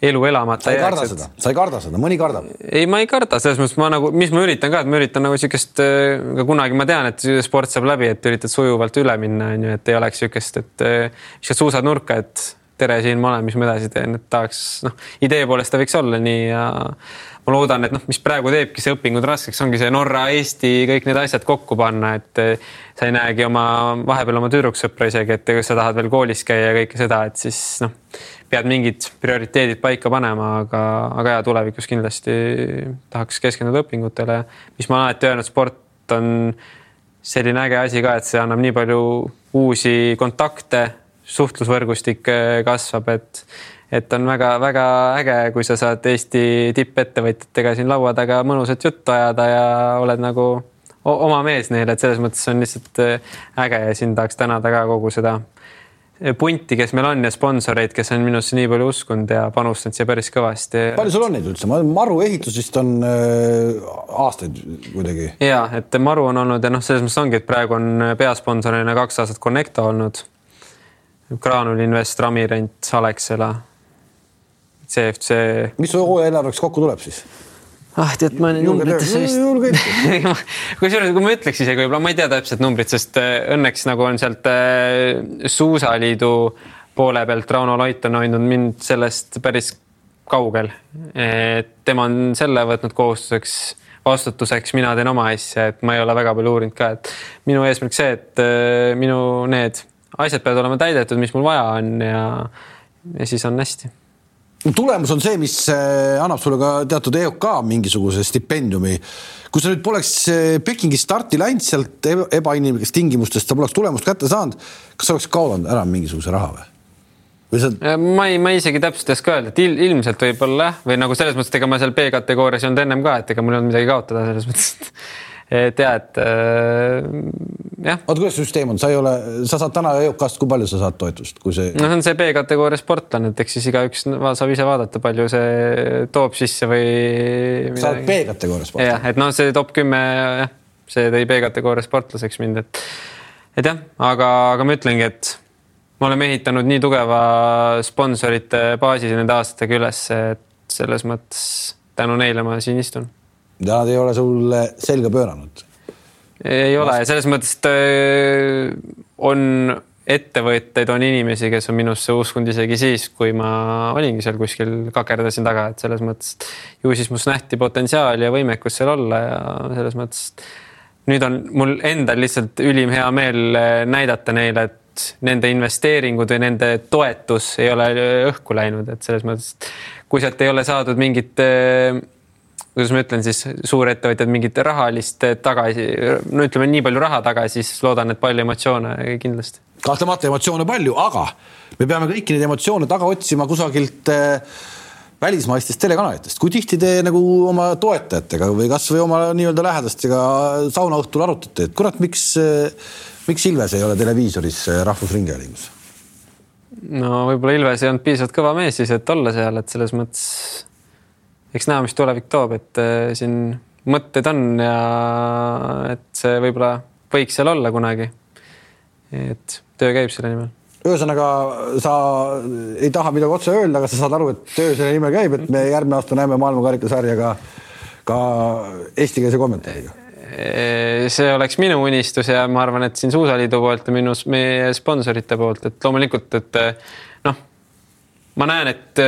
elu elamata sa ei karda seda, sa ei karda seda, mõni kardab. ei, ma ei karda, selles mõttes ma nagu, mis ma üritan ka, et ma üritan nagu siukest, äh, ka kunagi ma tean, et sport saab läbi, et üritad sujuvalt üle minna, on ju, et ei oleks siukest, et viskad äh, suusad nurka, et tere, siin ma olen, mis ma edasi teen, et tahaks noh, idee poolest ta võiks olla nii ja ma loodan, et noh, mis praegu teebki see õpingud raskeks, ongi see Norra, Eesti, kõik need asjad kokku panna, et äh, sa ei näegi oma vahepeal oma tüdruksõpra isegi, et sa tahad veel koolis käia ja kõike seda, et siis noh pead mingid prioriteedid paika panema, aga, aga ja tulevikus kindlasti tahaks keskenduda õpingutele. mis ma olen alati öelnud, sport on selline äge asi ka, et see annab nii palju uusi kontakte, suhtlusvõrgustik kasvab, et et on väga-väga äge, kui sa saad Eesti tippettevõtjatega siin laua taga mõnusat juttu ajada ja oled nagu oma mees neile, et selles mõttes on lihtsalt äge ja siin tahaks tänada ka kogu seda punti, kes meil on ja sponsoreid, kes on minusse nii palju uskunud ja panustanud siia päris kõvasti. palju sul on neid üldse, Maru ehitus vist on äh, aastaid kuidagi? ja, et Maru on olnud ja noh, selles mõttes ongi, et praegu on peasponsorina kaks aastat Connecto olnud. Graanul Invest, Ramirent, Alexela, CFC. mis su hooaja eelarveks kokku tuleb siis? ah, tead, ma numbritesse vist [LAUGHS] kusjuures, kui ma ütleks isegi võib-olla, ma ei tea täpset numbrit, sest äh, õnneks nagu on sealt äh, Suusaliidu poole pealt Rauno Loit on hoidnud mind sellest päris kaugel. et tema on selle võtnud kohustuseks, vastutuseks, mina teen oma asja, et ma ei ole väga palju uurinud ka, et minu eesmärk see, et äh, minu need asjad peavad olema täidetud, mis mul vaja on ja, ja siis on hästi tulemus on see, mis äh, annab sulle ka teatud EOK mingisuguse stipendiumi. kui sa nüüd poleks äh, Pekingi starti läinud sealt ebainimlikest tingimustest, sa poleks tulemust kätte saanud, kas sa oleks kaotanud ära mingisuguse raha või? või sa? Ma ei, ma isegi täpselt ei oska öelda, et il, ilmselt võib-olla jah, või nagu selles mõttes, et ega ma seal B-kategoorias ei olnud ennem ka, et ega mul ei olnud midagi kaotada selles mõttes, [LAUGHS] et et äh, jah. oota, kuidas süsteem on, sa ei ole, sa saad täna EOK-st, kui palju sa saad toetust, kui see? no see on see B-kategooria sportlane, et eks siis igaüks saab ise vaadata, palju see toob sisse või. sa oled B-kategooria sportlane? jah, et noh, see top kümme jah, see tõi B-kategooria sportlaseks mind, et, et jah, aga, aga ma ütlengi, et me oleme ehitanud nii tugeva sponsorite baasi nende aastatega üles, et selles mõttes tänu neile ma siin istun ja nad ei ole sulle selga pööranud? ei ole ja selles mõttes, et äh, on ettevõtteid, on inimesi, kes on minusse uskunud isegi siis, kui ma olingi seal kuskil kakerdasin taga, et selles mõttes ju siis must nähti potentsiaali ja võimekust seal olla ja selles mõttes nüüd on mul endal lihtsalt ülim hea meel äh, näidata neile, et nende investeeringud või nende toetus ei ole õhku läinud, et selles mõttes, kui sealt ei ole saadud mingit äh, kuidas ma ütlen siis, suurettevõtjad mingit rahalist tagasi, no ütleme nii palju raha tagasi, siis loodan, et palju emotsioone kindlasti. kahtlemata emotsioone palju, aga me peame kõiki neid emotsioone taga otsima kusagilt äh, välismaistest telekanalitest, kui tihti te nagu oma toetajatega või kasvõi oma nii-öelda lähedastega saunaõhtul arutate, et kurat, miks, miks Ilves ei ole televiisoris Rahvusringhäälingus? no võib-olla Ilves ei olnud piisavalt kõva mees siis, et olla seal, et selles mõttes eks näe, mis tulevik toob, et äh, siin mõtteid on ja et see võib-olla võiks seal olla kunagi. et töö käib selle nimel ühesõnaga sa ei taha midagi otse öelda, aga sa saad aru, et töö selle nimel käib, et me järgmine aasta näeme maailmakarikasarja ka, ka eestikeelse kommentaariga. see oleks minu unistus ja ma arvan, et siin Suusaliidu poolt ja minu, meie sponsorite poolt, et loomulikult, et noh, ma näen, et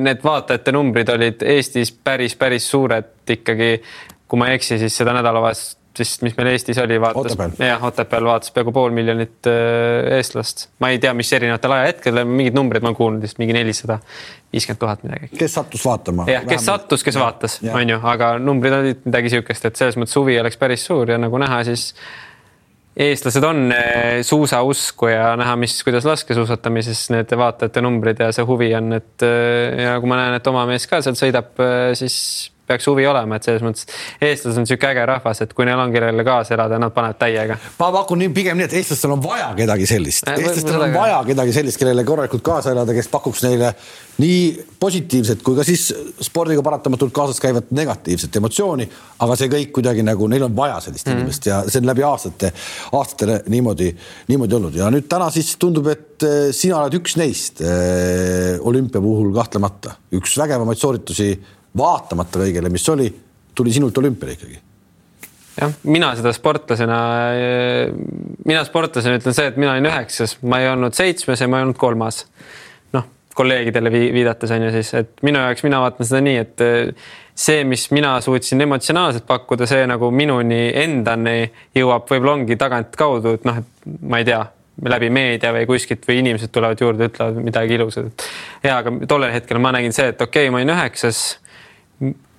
need vaatajate numbrid olid Eestis päris, päris suured ikkagi. kui ma ei eksi, siis seda nädalavahetust vist, mis meil Eestis oli, vaatas, jah, Otepääl vaatas peaaegu pool miljonit äh, eestlast. ma ei tea, mis erinevatel ajahetkedel, mingid numbrid ma olen kuulnud, vist mingi nelisada viiskümmend tuhat midagi. kes sattus vaatama? jah, kes sattus, kes ja, vaatas, on ju, aga numbrid olid midagi sihukest, et selles mõttes huvi oleks päris suur ja nagu näha, siis eestlased on äh, suusausku ja näha, mis, kuidas laskesuusatamises need vaatajate numbrid ja see huvi on, et äh, ja kui ma näen, et oma mees ka seal sõidab, siis peaks huvi olema, et selles mõttes eestlased on niisugune äge rahvas, et kui neil on kellele kaasa elada, nad panevad täiega. ma pakun nii pigem nii, et eestlastel on vaja kedagi sellist. Äh,, eestlastel on vaja kedagi sellist, kellele korralikult kaasa elada, kes pakuks neile nii positiivset kui ka siis spordiga paratamatult kaasas käivat negatiivset emotsiooni, aga see kõik kuidagi nagu neil on vaja sellist mm. inimest ja see on läbi aastate, aastatele niimoodi, niimoodi olnud. Ja nüüd täna siis tundub, et eh, sina oled üks neist äh, olümpia puhul kahtlemata. Üks vägevamaid sooritusi vaatamata kõigele, mis oli, tuli sinult olümpiale ikkagi jah, mina seda sportlasena, mina sportlasena ütlen see, et mina olin üheksas, ma ei olnud seitsmes ja ma ei olnud kolmas. noh, kolleegidele viidates on ju siis, et minu jaoks, mina vaatan seda nii, et eh, see, mis mina suutsin emotsionaalselt pakkuda, see nagu minuni endani jõuab, võib-olla ongi tagantkaudu, et noh, et ma ei tea läbi meedia või kuskilt või inimesed tulevad juurde, ütlevad midagi ilusat. ja aga tollel hetkel ma nägin see, et okei okay,, ma olin üheksas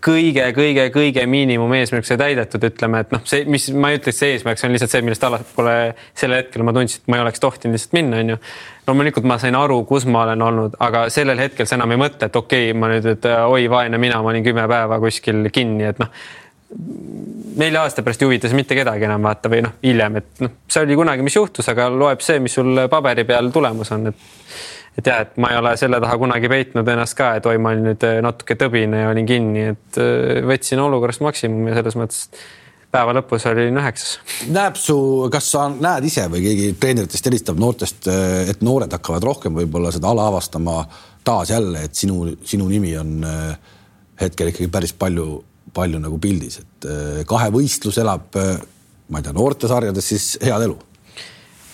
kõige-kõige-kõige miinimum eesmärk sai täidetud, ütleme, et noh, see, mis ma ei ütleks, see eesmärk, see on lihtsalt see, millest allapoole sellel hetkel ma tundsin, et ma ei oleks tohtinud lihtsalt minna, onju. loomulikult ma sain aru, kus ma olen olnud, aga sellel hetkel sa enam ei mõtle, et okei okay,, ma nüüd, et oi vaene mina, ma olin kümme päeva kuskil kinni, et noh nelja aasta pärast ei huvita see mitte kedagi enam vaata või noh, hiljem, et noh, see oli kunagi, mis juhtus, aga loeb see, mis sul paberi peal tulemus on, et et jah, et ma ei ole selle taha kunagi peitnud ennast ka, et oi, ma olin nüüd äh, natuke tõbine ja olin kinni, et äh, võtsin olukorrast maksimumi selles mõttes päeva lõpus olin üheksas. näeb su, kas sa näed ise või keegi treeneritest helistab noortest, äh, et noored hakkavad rohkem võib-olla seda ala avastama taas jälle, et sinu, sinu nimi on hetkel ikkagi päris palju, palju nagu pildis, et kahevõistlus elab, ma ei tea, noortesarjades siis head elu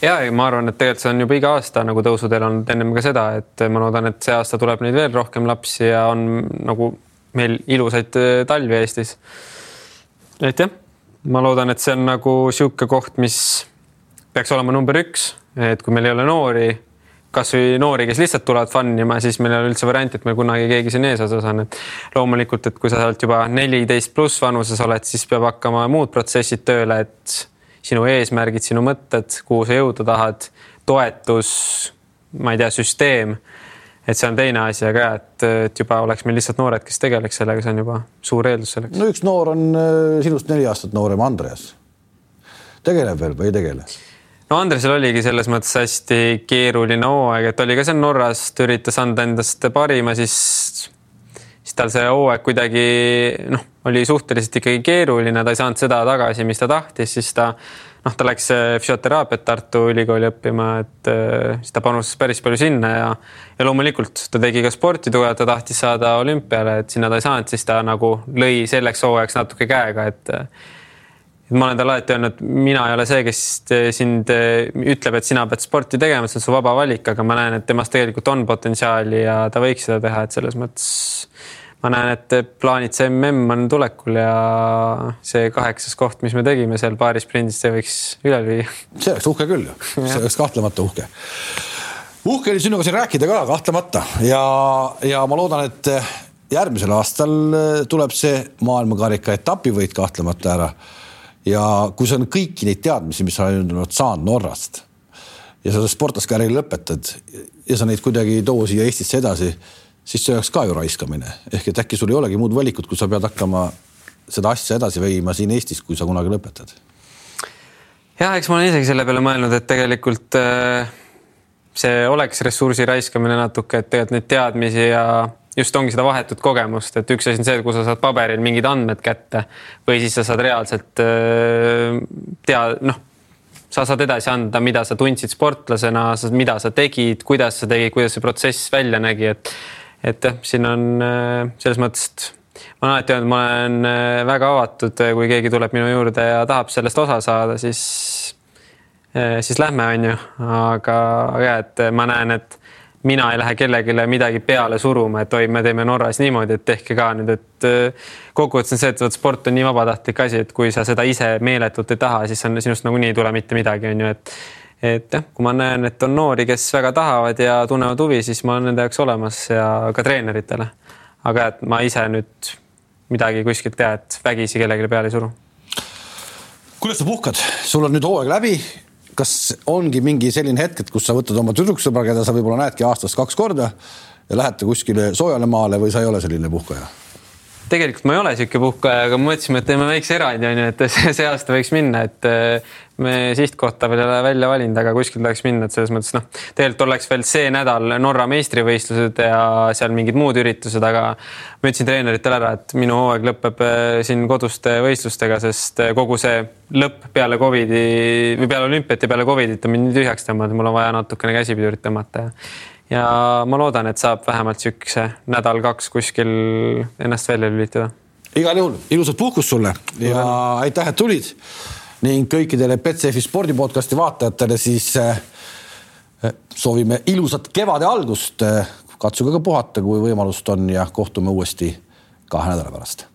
ja, ja ma arvan, et tegelikult see on juba iga aasta nagu tõusuteel olnud ennem ka seda, et ma loodan, et see aasta tuleb neid veel rohkem lapsi ja on nagu meil ilusaid äh, talvi Eestis. et jah, ma loodan, et see on nagu sihuke koht, mis peaks olema number üks, et kui meil ei ole noori, kasvõi noori, kes lihtsalt tulevad fun ima, siis meil ei ole üldse varianti, et meil kunagi keegi siin eesotsas on, et loomulikult, et kui sa sealt juba neliteist pluss vanuses oled, siis peab hakkama muud protsessid tööle, et sinu eesmärgid, sinu mõtted, kuhu sa jõuda tahad, toetus, ma ei tea, süsteem. et see on teine asi, aga jah, et, et juba oleks meil lihtsalt noored, kes tegeleks sellega, see on juba suur eeldus selleks. no üks noor on äh, sinust neli aastat noorem, Andreas. tegeleb veel või ei tegele? no Andresel oligi selles mõttes hästi keeruline hooaeg, et oli ka seal Norras, ta üritas anda endast parima, siis siis tal see hooaeg kuidagi noh, oli suhteliselt ikkagi keeruline, ta ei saanud seda tagasi, mis ta tahtis, siis ta noh, ta läks äh, füsioteraapiat Tartu Ülikooli õppima, et äh, siis ta panustas päris palju sinna ja ja loomulikult ta tegi ka sporti tugevalt, ta tahtis saada olümpiale, et sinna ta ei saanud, siis ta nagu lõi selleks hooajaks natuke käega, et et ma olen talle alati öelnud, mina ei ole see, kes sind ütleb, et sina pead sporti tegema, see on su vaba valik, aga ma näen, et temas tegelikult on potentsiaali ja ta võiks seda teha, et selles mõttes ma näen, et plaanid see mm on tulekul ja see kaheksas koht, mis me tegime seal paari sprindis, see võiks üle lüüa. see oleks uhke küll ju, see oleks kahtlemata uhke. uhke oli sinuga siin rääkida ka kahtlemata ja, ja ma loodan, et järgmisel aastal tuleb see maailmakarika etapivõit kahtlemata ära. ja kui sa kõiki neid teadmisi, mis sa oled saanud Norrast ja sa sportlaskarjääri lõpetad ja sa neid kuidagi ei too siia Eestisse edasi siis see oleks ka ju raiskamine ehk et äkki sul ei olegi muud valikut, kui sa pead hakkama seda asja edasi viima siin Eestis, kui sa kunagi lõpetad. jah, eks ma olen isegi selle peale mõelnud, et tegelikult äh, see oleks ressursi raiskamine natuke, et tegelikult neid teadmisi ja just ongi seda vahetut kogemust, et üks asi on see, kui sa saad paberil mingid andmed kätte või siis sa saad reaalselt äh, tea, noh sa saad edasi anda, mida sa tundsid sportlasena, mida sa tegid, kuidas sa tegid, kuidas see protsess välja nägi, et et jah, siin on äh, selles mõttes, ma olen alati öelnud, ma olen äh, väga avatud, kui keegi tuleb minu juurde ja tahab sellest osa saada, siis äh, siis lähme, on ju, aga, aga ja et ma näen, et mina ei lähe kellelegi midagi peale suruma, et oi, me teeme Norras niimoodi, et tehke ka nüüd, et äh, kokkuvõttes on see, et vot sport on nii vabatahtlik asi, et kui sa seda ise meeletult ei taha, siis on sinust nagunii ei tule mitte midagi, on ju, et et jah, kui ma näen, et on noori, kes väga tahavad ja tunnevad huvi, siis ma olen nende jaoks olemas ja ka treeneritele. aga et ma ise nüüd midagi kuskilt tea, et vägisi kellelegi peale ei suru. kuidas sa puhkad, sul on nüüd hooaeg läbi kas ongi mingi selline hetk, et kus sa võtad oma tüdruksõbra, keda sa võib-olla näedki aastas kaks korda ja lähete kuskile soojale maale või sa ei ole selline puhkaja? Tegelikult ma ei ole sihuke puhkaja, aga mõtlesime, et teeme väikse erandi on ju, et [LAUGHS] see aasta võiks minna, et me sihtkohta veel ei ole välja valinud, aga kuskil tahaks minna, et selles mõttes noh, tegelikult oleks veel see nädal Norra meistrivõistlused ja seal mingid muud üritused, aga ma ütlesin treeneritele ära, et minu hooaeg lõpeb äh, siin koduste võistlustega, sest äh, kogu see lõpp peale Covidi või peale olümpiat ja peale Covidit on mind tühjaks tõmmanud, mul on vaja natukene käsipidurit tõmmata ja ja ma loodan, et saab vähemalt niisuguse nädal-kaks kuskil ennast välja lülitada. igal juhul ilusat puhkust sulle ja aitäh, et tulid ning kõikidele Betsafe spordi podcasti vaatajatele siis äh, soovime ilusat kevade algust. katsuge ka puhata, kui võimalust on ja kohtume uuesti kahe nädala pärast